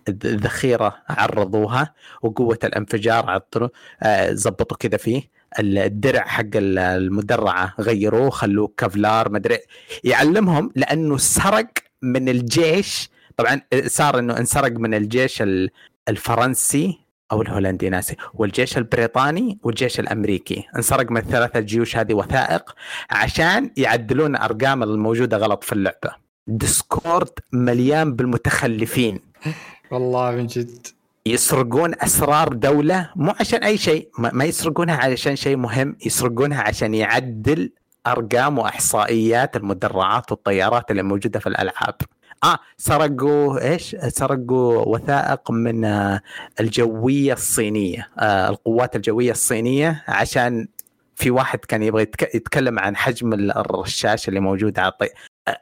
الذخيره عرضوها وقوة الانفجار عطلوا آه زبطوا كذا فيه. الدرع حق المدرعة غيروه خلوه Kevlar مدري يعلمهم لأنه سرق من الجيش. طبعا صار إنه انسرق من الجيش الفرنسي. أو الهولندي ناسي. والجيش البريطاني والجيش الأمريكي. انسرق من الثلاثة الجيوش هذه وثائق عشان يعدلون ارقام الموجودة غلط في اللعبة. ديسكورد مليان بالمتخلفين. والله من جد. يسرقون أسرار دولة مو عشان أي شيء. ما يسرقونها علشان شيء مهم. يسرقونها عشان يعدل أرقام وإحصائيات المدرعات والطيارات اللي موجودة في الألعاب. آه سرقوا إيش؟ سرقوا وثائق من آه، الجوية الصينية آه القوات الجوية الصينية عشان في واحد كان يبغى يتكلم عن حجم الرشاش اللي موجود على الطي... آه،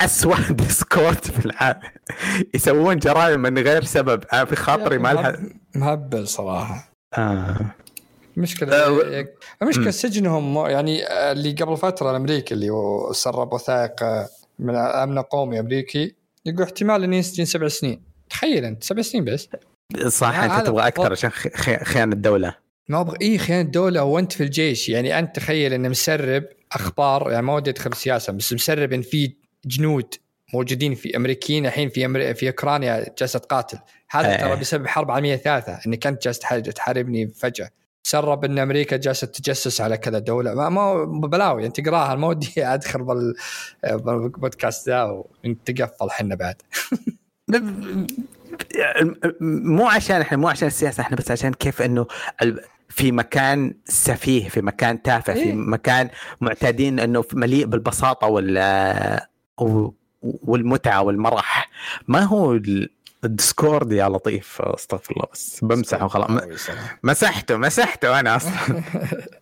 اسوء ديسكورد في العالم يسوون جرائم من غير سبب آه في خاطري ما لها مهبل صراحة آه. المشكلة أه، المشكلة مم. سجنهم يعني اللي قبل فترة الأمريكي اللي سرب وثائق من الامن القومي أمريكي. يقول احتمال انه يسجن سبع سنين. تخيل أنت سبع سنين بس. صح أنت تبغى أكثر. عشان خيانة الدولة. ما أبغى اي خيانة دوله وانت في الجيش. يعني أنت تخيل إنه مسرب أخبار يعني ما ودي أدخل سياسة بس مسرب إن في جنود موجودين في أمريكيين الحين في أمري... في أوكرانيا جالسه تقاتل هذا إيه. ترى بسبب حرب عالمية ثالثة إنك أنت جالس تح- تحاربني فجأة. سرب إن أمريكا جالسة تجسس على كذا دولة. ما, ما بلاوي أنت تقراها ما ودي أدخل بال بالبودكاست ذا ونتقفل حنا بعد. مو عشان إحنا مو عشان السياسة إحنا بس عشان كيف إنه في مكان سفيه في مكان تافه في إيه. مكان معتادين إنه مليء بالبساطة وال والمتعة والمرح. ما هو ال Discord يا لطيف استغفر الله بس بمسحه وخلاص. م- مسحته مسحته أنا أصلا.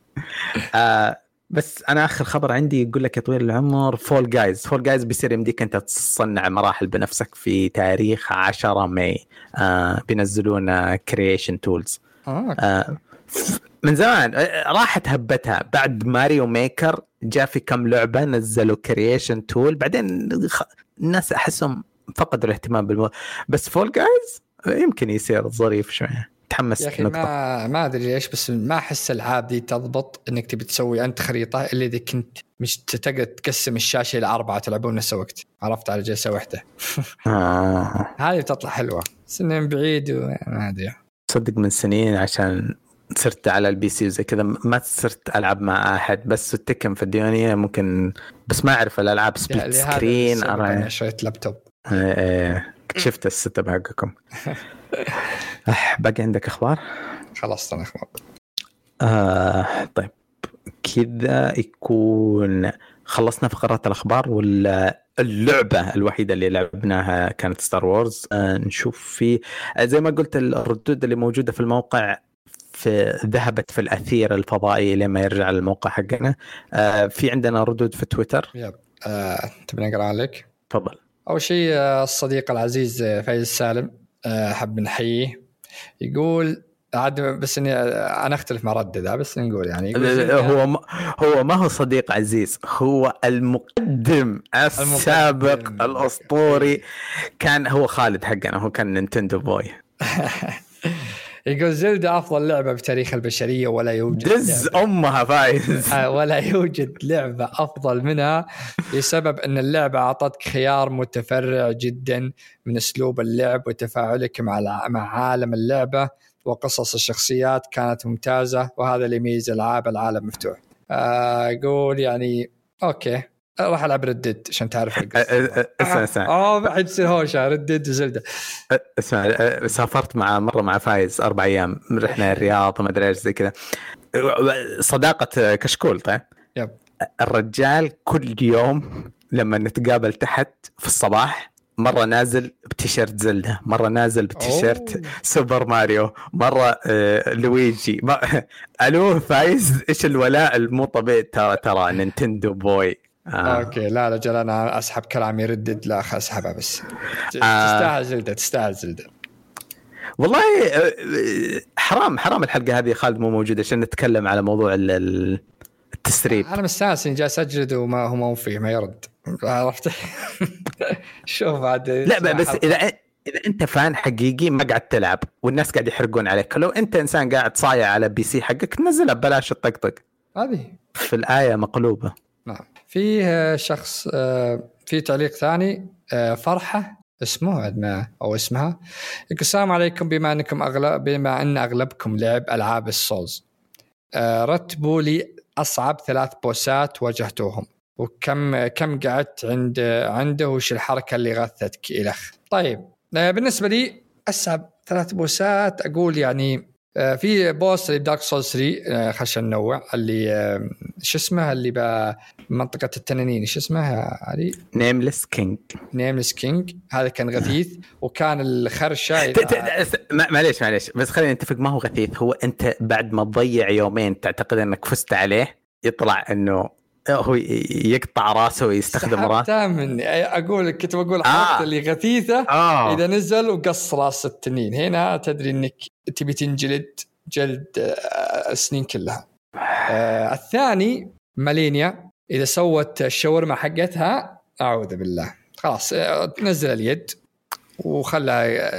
آه بس أنا آخر خبر عندي يقول لك يا طويل العمر Fall Guys Fall Guys بيصير يمديك أنت تصنع مراحل بنفسك في تاريخ 10 ماي. آه بينزلون creation tools آه. آه من زمان آه، راحت هبتها. بعد Mario Maker جاء في كم لعبة نزلوا creation tool بعدين. الناس أحسهم فقدوا الاهتمام بالمو بس Fall Guys يمكن يصير ظريف شوية. تحمس يا أخي. ما ما أدري ليش بس ما أحس الألعاب دي تضبط إنك تبي تسوي أنت خريطة إلا إذا كنت مش تقدر تقسم الشاشة إلى أربعة تلعبون نفس الوقت. عرفت على جلسة واحدة. آه. هذه بتطلع حلوة. من بعيد وما أدري. تصدق من سنين عشان صرت على ال PC وزي كذا ما صرت ألعب مع أحد بس ال Tekken في الديوانية ممكن بس ما أعرف الألعاب split screen أرى... شريت لابتوب إيه، شفت ال setup حقكم باقي عندك أخبار؟ خلاص أنا أخبار. آه طيب. كذا يكون خلصنا فقرات الأخبار ولا اللعبه الوحيدة اللي لعبناها كانت Star Wars آه نشوف في آه، زي ما قلت الردود اللي موجودة في الموقع في ذهبت في الأثير الفضائي لما يرجع للموقع حقنا. آه في عندنا ردود في تويتر. yep. آه، تبي نقرأ عليك؟ تفضل. أول شيء آه، الصديق العزيز آه، فايز السالم آه، حاب نحييه. يقول عاد بس إني أنا أختلف مع Red Dead بس نقول يعني يقول هو ما هو ما هو صديق عزيز هو المقدم السابق المقدم. الأسطوري. كان هو خالد حقنا هو كان Nintendo boy. يقول Zelda أفضل لعبة بتاريخ البشرية ولا يوجد دز لعبة. أمها فايز. آه، ولا يوجد لعبة أفضل منها لسبب إن اللعبة أعطتك خيار متفرع جدا من أسلوب اللعب وتفاعلك مع مع عالم اللعبة وقصص الشخصيات كانت ممتازة وهذا اللي يميز العاب العالم مفتوح. آه، يقول يعني okay. راح ألعب Red Dead عشان تعرف القصة. اسمع اسمع. آه بعد يصير هوشة Red Dead و Zelda. اسمع أه، سافرت مع مرة مع فايز أربع أيام رحنا الرياض وما أدري إيش زي كذا. صداقة كشكول طيب؟ yep. الرجال كل يوم لما نتقابل تحت في الصباح مرة نازل بتيشيرت Zelda مرة نازل بتيشيرت. Super Mario مرة آه لويجي. ما... ألو فايز إيش الولاء المو طبيعي؟ ترى ترى Nintendo boy. آه. okay. لا لا جل أنا أسحب كلامي Red Dead لا أسحبها بس. آه. تستاهل Zelda تستاهل Zelda. والله آه، آه، حرام حرام الحلقة هذه خالد مو موجود عشان نتكلم على موضوع ال- ال- التسريب. أنا مستانس إني جالس أجلد وما هو ما هو فيه ما يرد. عرفت؟ شوف بعد لا بس إذا إذا أنت fan حقيقي ما قاعد تلعب والناس قاعد يحرقون عليك. لو أنت إنسان قاعد صايع على PC حقك تنزلها ببلاش الطقطق. هذه. في الآية مقلوبة. نعم. في آه، شخص آه، في تعليق ثاني آه، فرحة اسمه ما أو اسمها. يقول السلام عليكم بما أنكم أغلب بما أن أغلبكم لعب ألعاب السولز. آه، رتبوا لي أصعب ثلاث بوسات واجهتوهم. وكم كم قعدت عند عنده وش الحركة اللي غثتك الخ طيب بالنسبة لي أصعب ثلاث بوسات أقول يعني في بوس اللي بدارك سول 3 آه، خلينا ننوع اللي آه، شو اسمه اللي بمنطقه التنانين شو اسمه هذه نيمليس كينج نيمليس كينج هذا كان غثيث وكان الخرشة معليش معليش. بس خلينا نتفق ما هو غثيث هو أنت بعد ما تضيع يومين تعتقد أنك فزت عليه يطلع إنه هو ي- يقطع راسه ويستخدم راسه. مني أقول كنت بقول آه. حركة اللي غثيثة آه. إذا نزل وقص راس التنين. هنا تدري إنك تبي تنجلد جلد آه، السنين كلها. آه الثاني مالينيا. إذا سوت الشاورما حقتها أعوذ بالله. خلاص آه، نزل اليد وخلى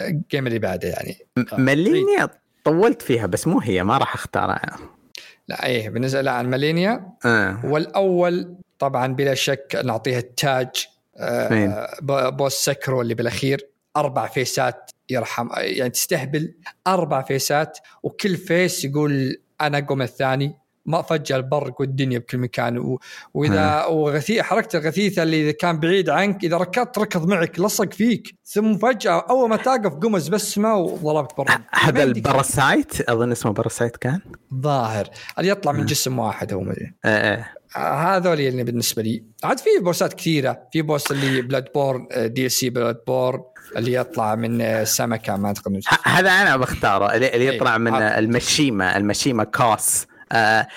ال game اللي بعده يعني. مالينيا طولت فيها بس مو هي ما راح أختارها. لا إيه بالنسبة لأ عن مالينيا آه. والأول طبعا بلا شك نعطيها التاج؟ آه boss Sekiro اللي بالأخير أربع phase ات يرحم يعني تستهبل أربع phase ات وكل phase يقول أنا اقوى من الثاني ما فجأة البرق والدنيا بكل مكان. و... وإذا وغثي حركته الغثيثة اللي إذا كان بعيد عنك إذا ركضت ركض معك لصق فيك ثم فجأة أول ما توقف قمز بالسما وضربت برا. هذا ما عندك ال parasite؟ أظن اسمه parasite كان؟ ظاهر. اللي يطلع من جسم واحد هو مدري. آه. آه، هذول اللي بالنسبة لي. عاد في boss ات كثيرة. في boss اللي Bloodborne DLC Bloodborne اللي يطلع من سمكة ما أعتقد هذا أنا بختاره. اللي إيه، يطلع من هذا. المشيمة المشيمة Kos. آه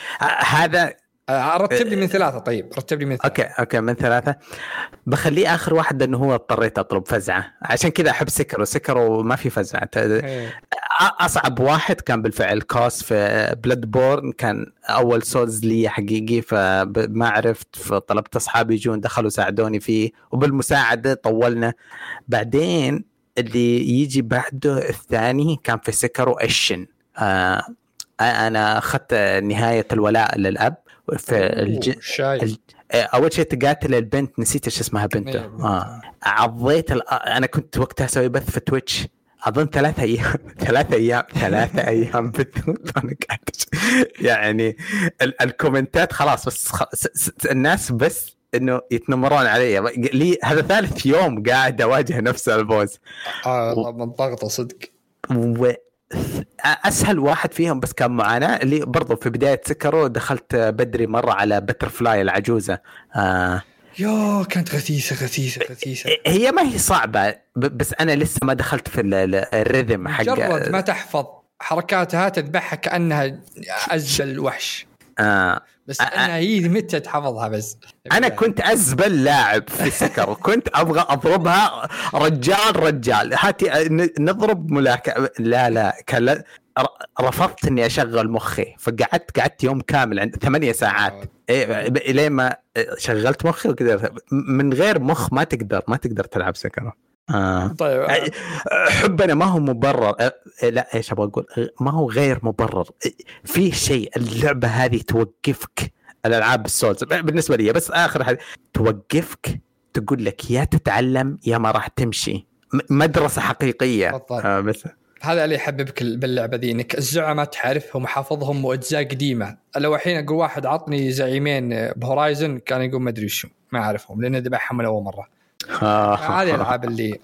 هذا آه، رتب لي من ثلاثة طيب رتب لي من ثلاثة. okay okay من ثلاثة. بخليه آخر واحد لأنه هو اضطريت أطلب فزعة. عشان كذا أحب Sekiro و Sekiro وما في فزعة. إيه. أصعب واحد كان بالفعل Kos في Bloodborne كان أول Souls لي حقيقي فما عرفت فطلبت أصحابي يجون دخلوا ساعدوني فيه. وبالمساعدة طولنا. بعدين اللي يجي بعده الثاني كان في Sekiro Isshin آه أنا أخذت نهاية الولاء للأب في الج... أول شيء تقاتل البنت نسيت إيش اسمها بنته. بنت. آه. عضيت ال... أنا كنت وقتها أسوي بث في Twitch. أظن ثلاثة أيام ثلاثة أيام ثلاثة أيام بالضبط أنا قاعد يعني ال... ال comment ات خلاص بس خ... س... س... الناس بس إنه يتنمرون علي. لي هذا ثالث يوم قاعد أواجه نفس ال boss. آه من ضغطة صدق. و أسهل واحد فيهم بس كان معاناه اللي برضو في بداية Sekiro دخلت بدري مرة على Butterfly العجوزة. آه. يا كانت غثيثة غثيثة غثيثة. هي ما هي صعبة بس أنا لسه ما دخلت في ال- ال- ال rhythm حق مجرد ما تحفظ حركاتها تذبحها كأنها أسهل وحش. آه. بس أ- أ- انها هي متى تحفظها بس؟ أنا كنت أزبل لاعب في Sekiro وكنت أبغى أضربها رجال رجال. هاتي نضرب ملاكمه لا لا كان لا- ر- رفضت إني أشغل مخي. فقعدت قعدت يوم كامل عند ثمانية ساعات. إيه إلين ما شغلت مخي وقدرت من غير مخ ما تقدر ما تقدر تلعب سكر. آه. طيب آه، حبنا ما هو مبرر. لا إيش أبغى أقول؟ ما هو غير مبرر. في شيء اللعبة هذه توقفك. الألعاب السولز بالنسبة لي بس آخر حاجة. توقفك تقول لك يا تتعلم يا ما راح تمشي. مدرسة حقيقية. بالضبط. آه بس. هذا اللي يحببك باللعبة ذي إنك الزعماء تعرفهم وحافظهم وأجزاء قديمة. لو الحين أقول واحد عطني زعيمين بهورايزن كان يقول ما أدري شو ما أعرفهم لأن ذبحهم من اول مرة. هذه الألعاب اللي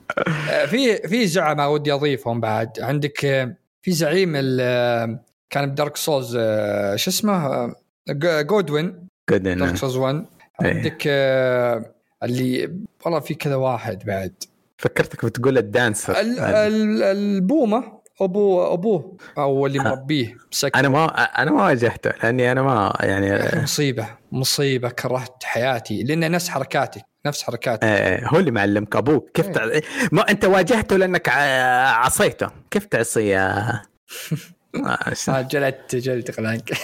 آه، في في زعماء ودي أضيفهم بعد. عندك آه، في زعيم آه، كان بدارك سولز آه، شو اسمه؟ آه، جو- جودوين Good دارك. سولز 1 إيه. عندك آه، اللي والله في كذا واحد بعد. فكرتك بتقول الدانسر. ال- ال- البومة ابو أبوه أو اللي آه. مربيه مسك أنا ما أنا ما واجهته لأني أنا ما يعني مصيبة. مصيبة كرهت حياتي. لأن نفس حركاتي نفس حركاتي آه، هو اللي معلمك أبوك كيف تع... ما أنت واجهته لأنك عصيته. كيف تعصي يا آه، جلدت عنك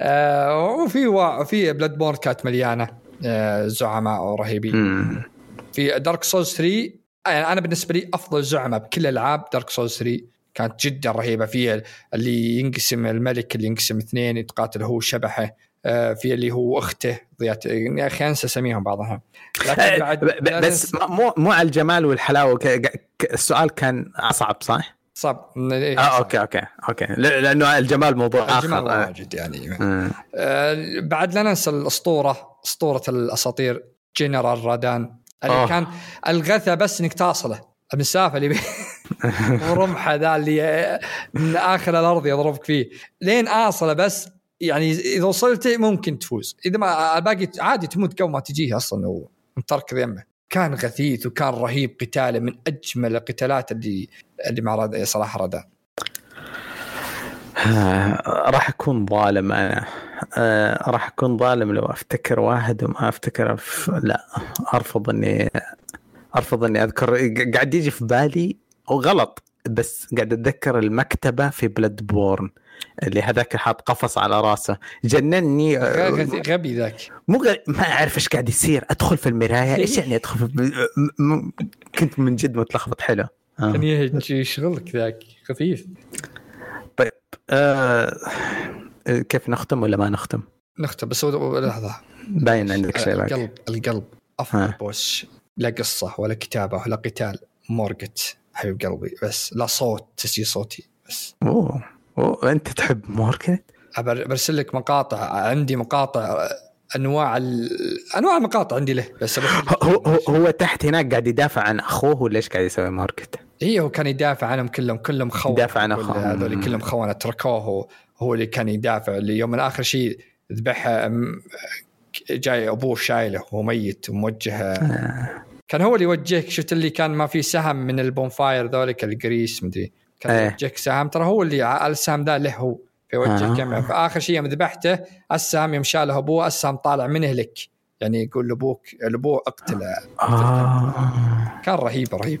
آه، وفي وا... في Bloodborne كانت مليانة آه، زعماء رهيبين. في Dark Souls 3 يعني أنا بالنسبة لي أفضل زعماء بكل الالعاب Dark Souls 3 كانت جدا رهيبة. في اللي ينقسم الملك اللي ينقسم اثنين يتقاتل هو شبحه في اللي هو أخته. ضيات يا أخي انسى اسميهم بعضها لكن آه، بعد بس مو مو على الجمال والحلاوة. السؤال كان أصعب صح؟ صعب. آه okay okay okay. ل- لأنه الجمال موضوع الجمال اخر آه. واجد يعني. آه، بعد لا ننسى الأسطورة. أسطورة الأساطير جنرال رادان. اللي أوه. كان الغثى بس إنك تصله المسافه اللي. ورمحه ذا اللي آه، من آخر الأرض يضربك فيه. لين آصله بس يعني إذا وصلت ممكن تفوز. إذا ما الباقي عادي تموت قبل ما تجيه أصلا هو من ترك يمه كان غثيث وكان رهيب قتاله من أجمل القتالات اللي اللي مع رد... صراحة ردان آه، راح أكون ظالم أنا. آه، راح أكون ظالم لو أفتكر واحد وما أفتكر أف... لا أرفض إني أرفض إني أذكر. قاعد يجي في بالي وغلط بس قاعد أتذكر المكتبة في Bloodborne اللي هذاك حاط قفص على راسه. جنني غ- غبي ذاك. مو. ما أعرف إيش قاعد يصير. أدخل في المراية إيش يعني أدخل في... م... م... كنت من جد متلخبط حلو. آه. كان يشغلك ذاك خفيف. طيب آه... كيف نختم ولا ما نختم؟ نختم بس لحظة. باين عندك شيء القلب القلب. أفضل ها. بوس لا قصة ولا كتابة ولا قتال. مورجت. حبيب قلبي بس لا صوت تسجيل صوتي بس أوه أوه أنت تحب Morgott؟ أبر- برسل لك مقاطع عندي مقاطع أنواع ال... أنواع المقاطع عندي له بس. هو هو هو تحت هناك قاعد يدافع عن أخوه ولا إيش قاعد يسوي Morgott؟ هي هو كان يدافع عنهم كلهم كلهم خونة يدافع عن كل أخوه. هذول كلهم خونة تركوه هو, اللي كان يدافع اللي يوم من اخر شيء ذبحها جاي أبوه شايله وهو ميت وموجه كان هو اللي يوجهك شفت اللي كان ما في سهم من ال bonfire ذولك ال grace مدري كان إيه. يوجهك سهم. ترى هو اللي السهم ذا له هو فيوجهك آه. جمع فاخر شيء يوم ذبحته السهم يوم شاله أبوه السهم طالع منه لك. يعني يقول لأبوك لأبوه اقتله. آه. كان رهيب رهيب.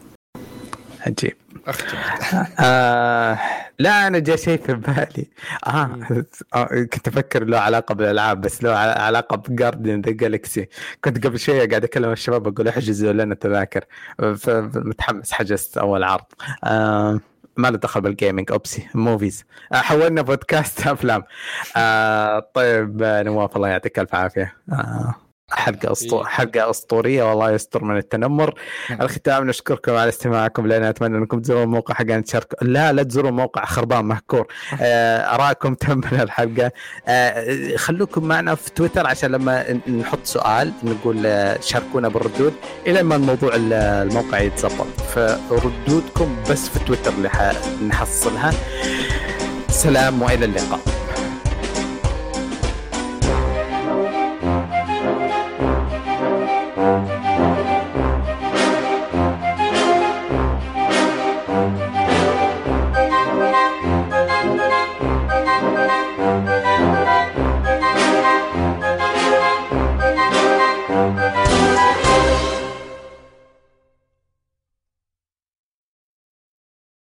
عجيب. اختم آه لا أنا جاء شيء في بالي. آه, آه كنت أفكر له علاقة بالألعاب بس له علاقة بجاردن ذا جالكسي كنت قبل شوية قاعد أكلم الشباب أقول احجزوا لنا تذاكر فمتحمس حجزت أول عرض. آه ما له دخل ب ال gaming oopsie movies آه حولنا بودكاست أفلام. آه طيب نواف الله يعطيك ألف عافية. آه. حلقة اسطوريه حلقة أسطورية والله يستر من التنمر. الختام نشكركم على استماعكم لنا. أتمنى أنكم تزورون الموقع حقنا تشاركوا لا لا تزوروا موقع خربان مهكور. آه، ارائكم تم الحلقة. آه، خلوكم معنا في تويتر عشان لما نحط سؤال نقول آه، شاركونا بالردود إلى ما الموضوع ال- الموقع يتظبط فردودكم بس في تويتر اللي حنحصلها سلام وإلى اللقاء.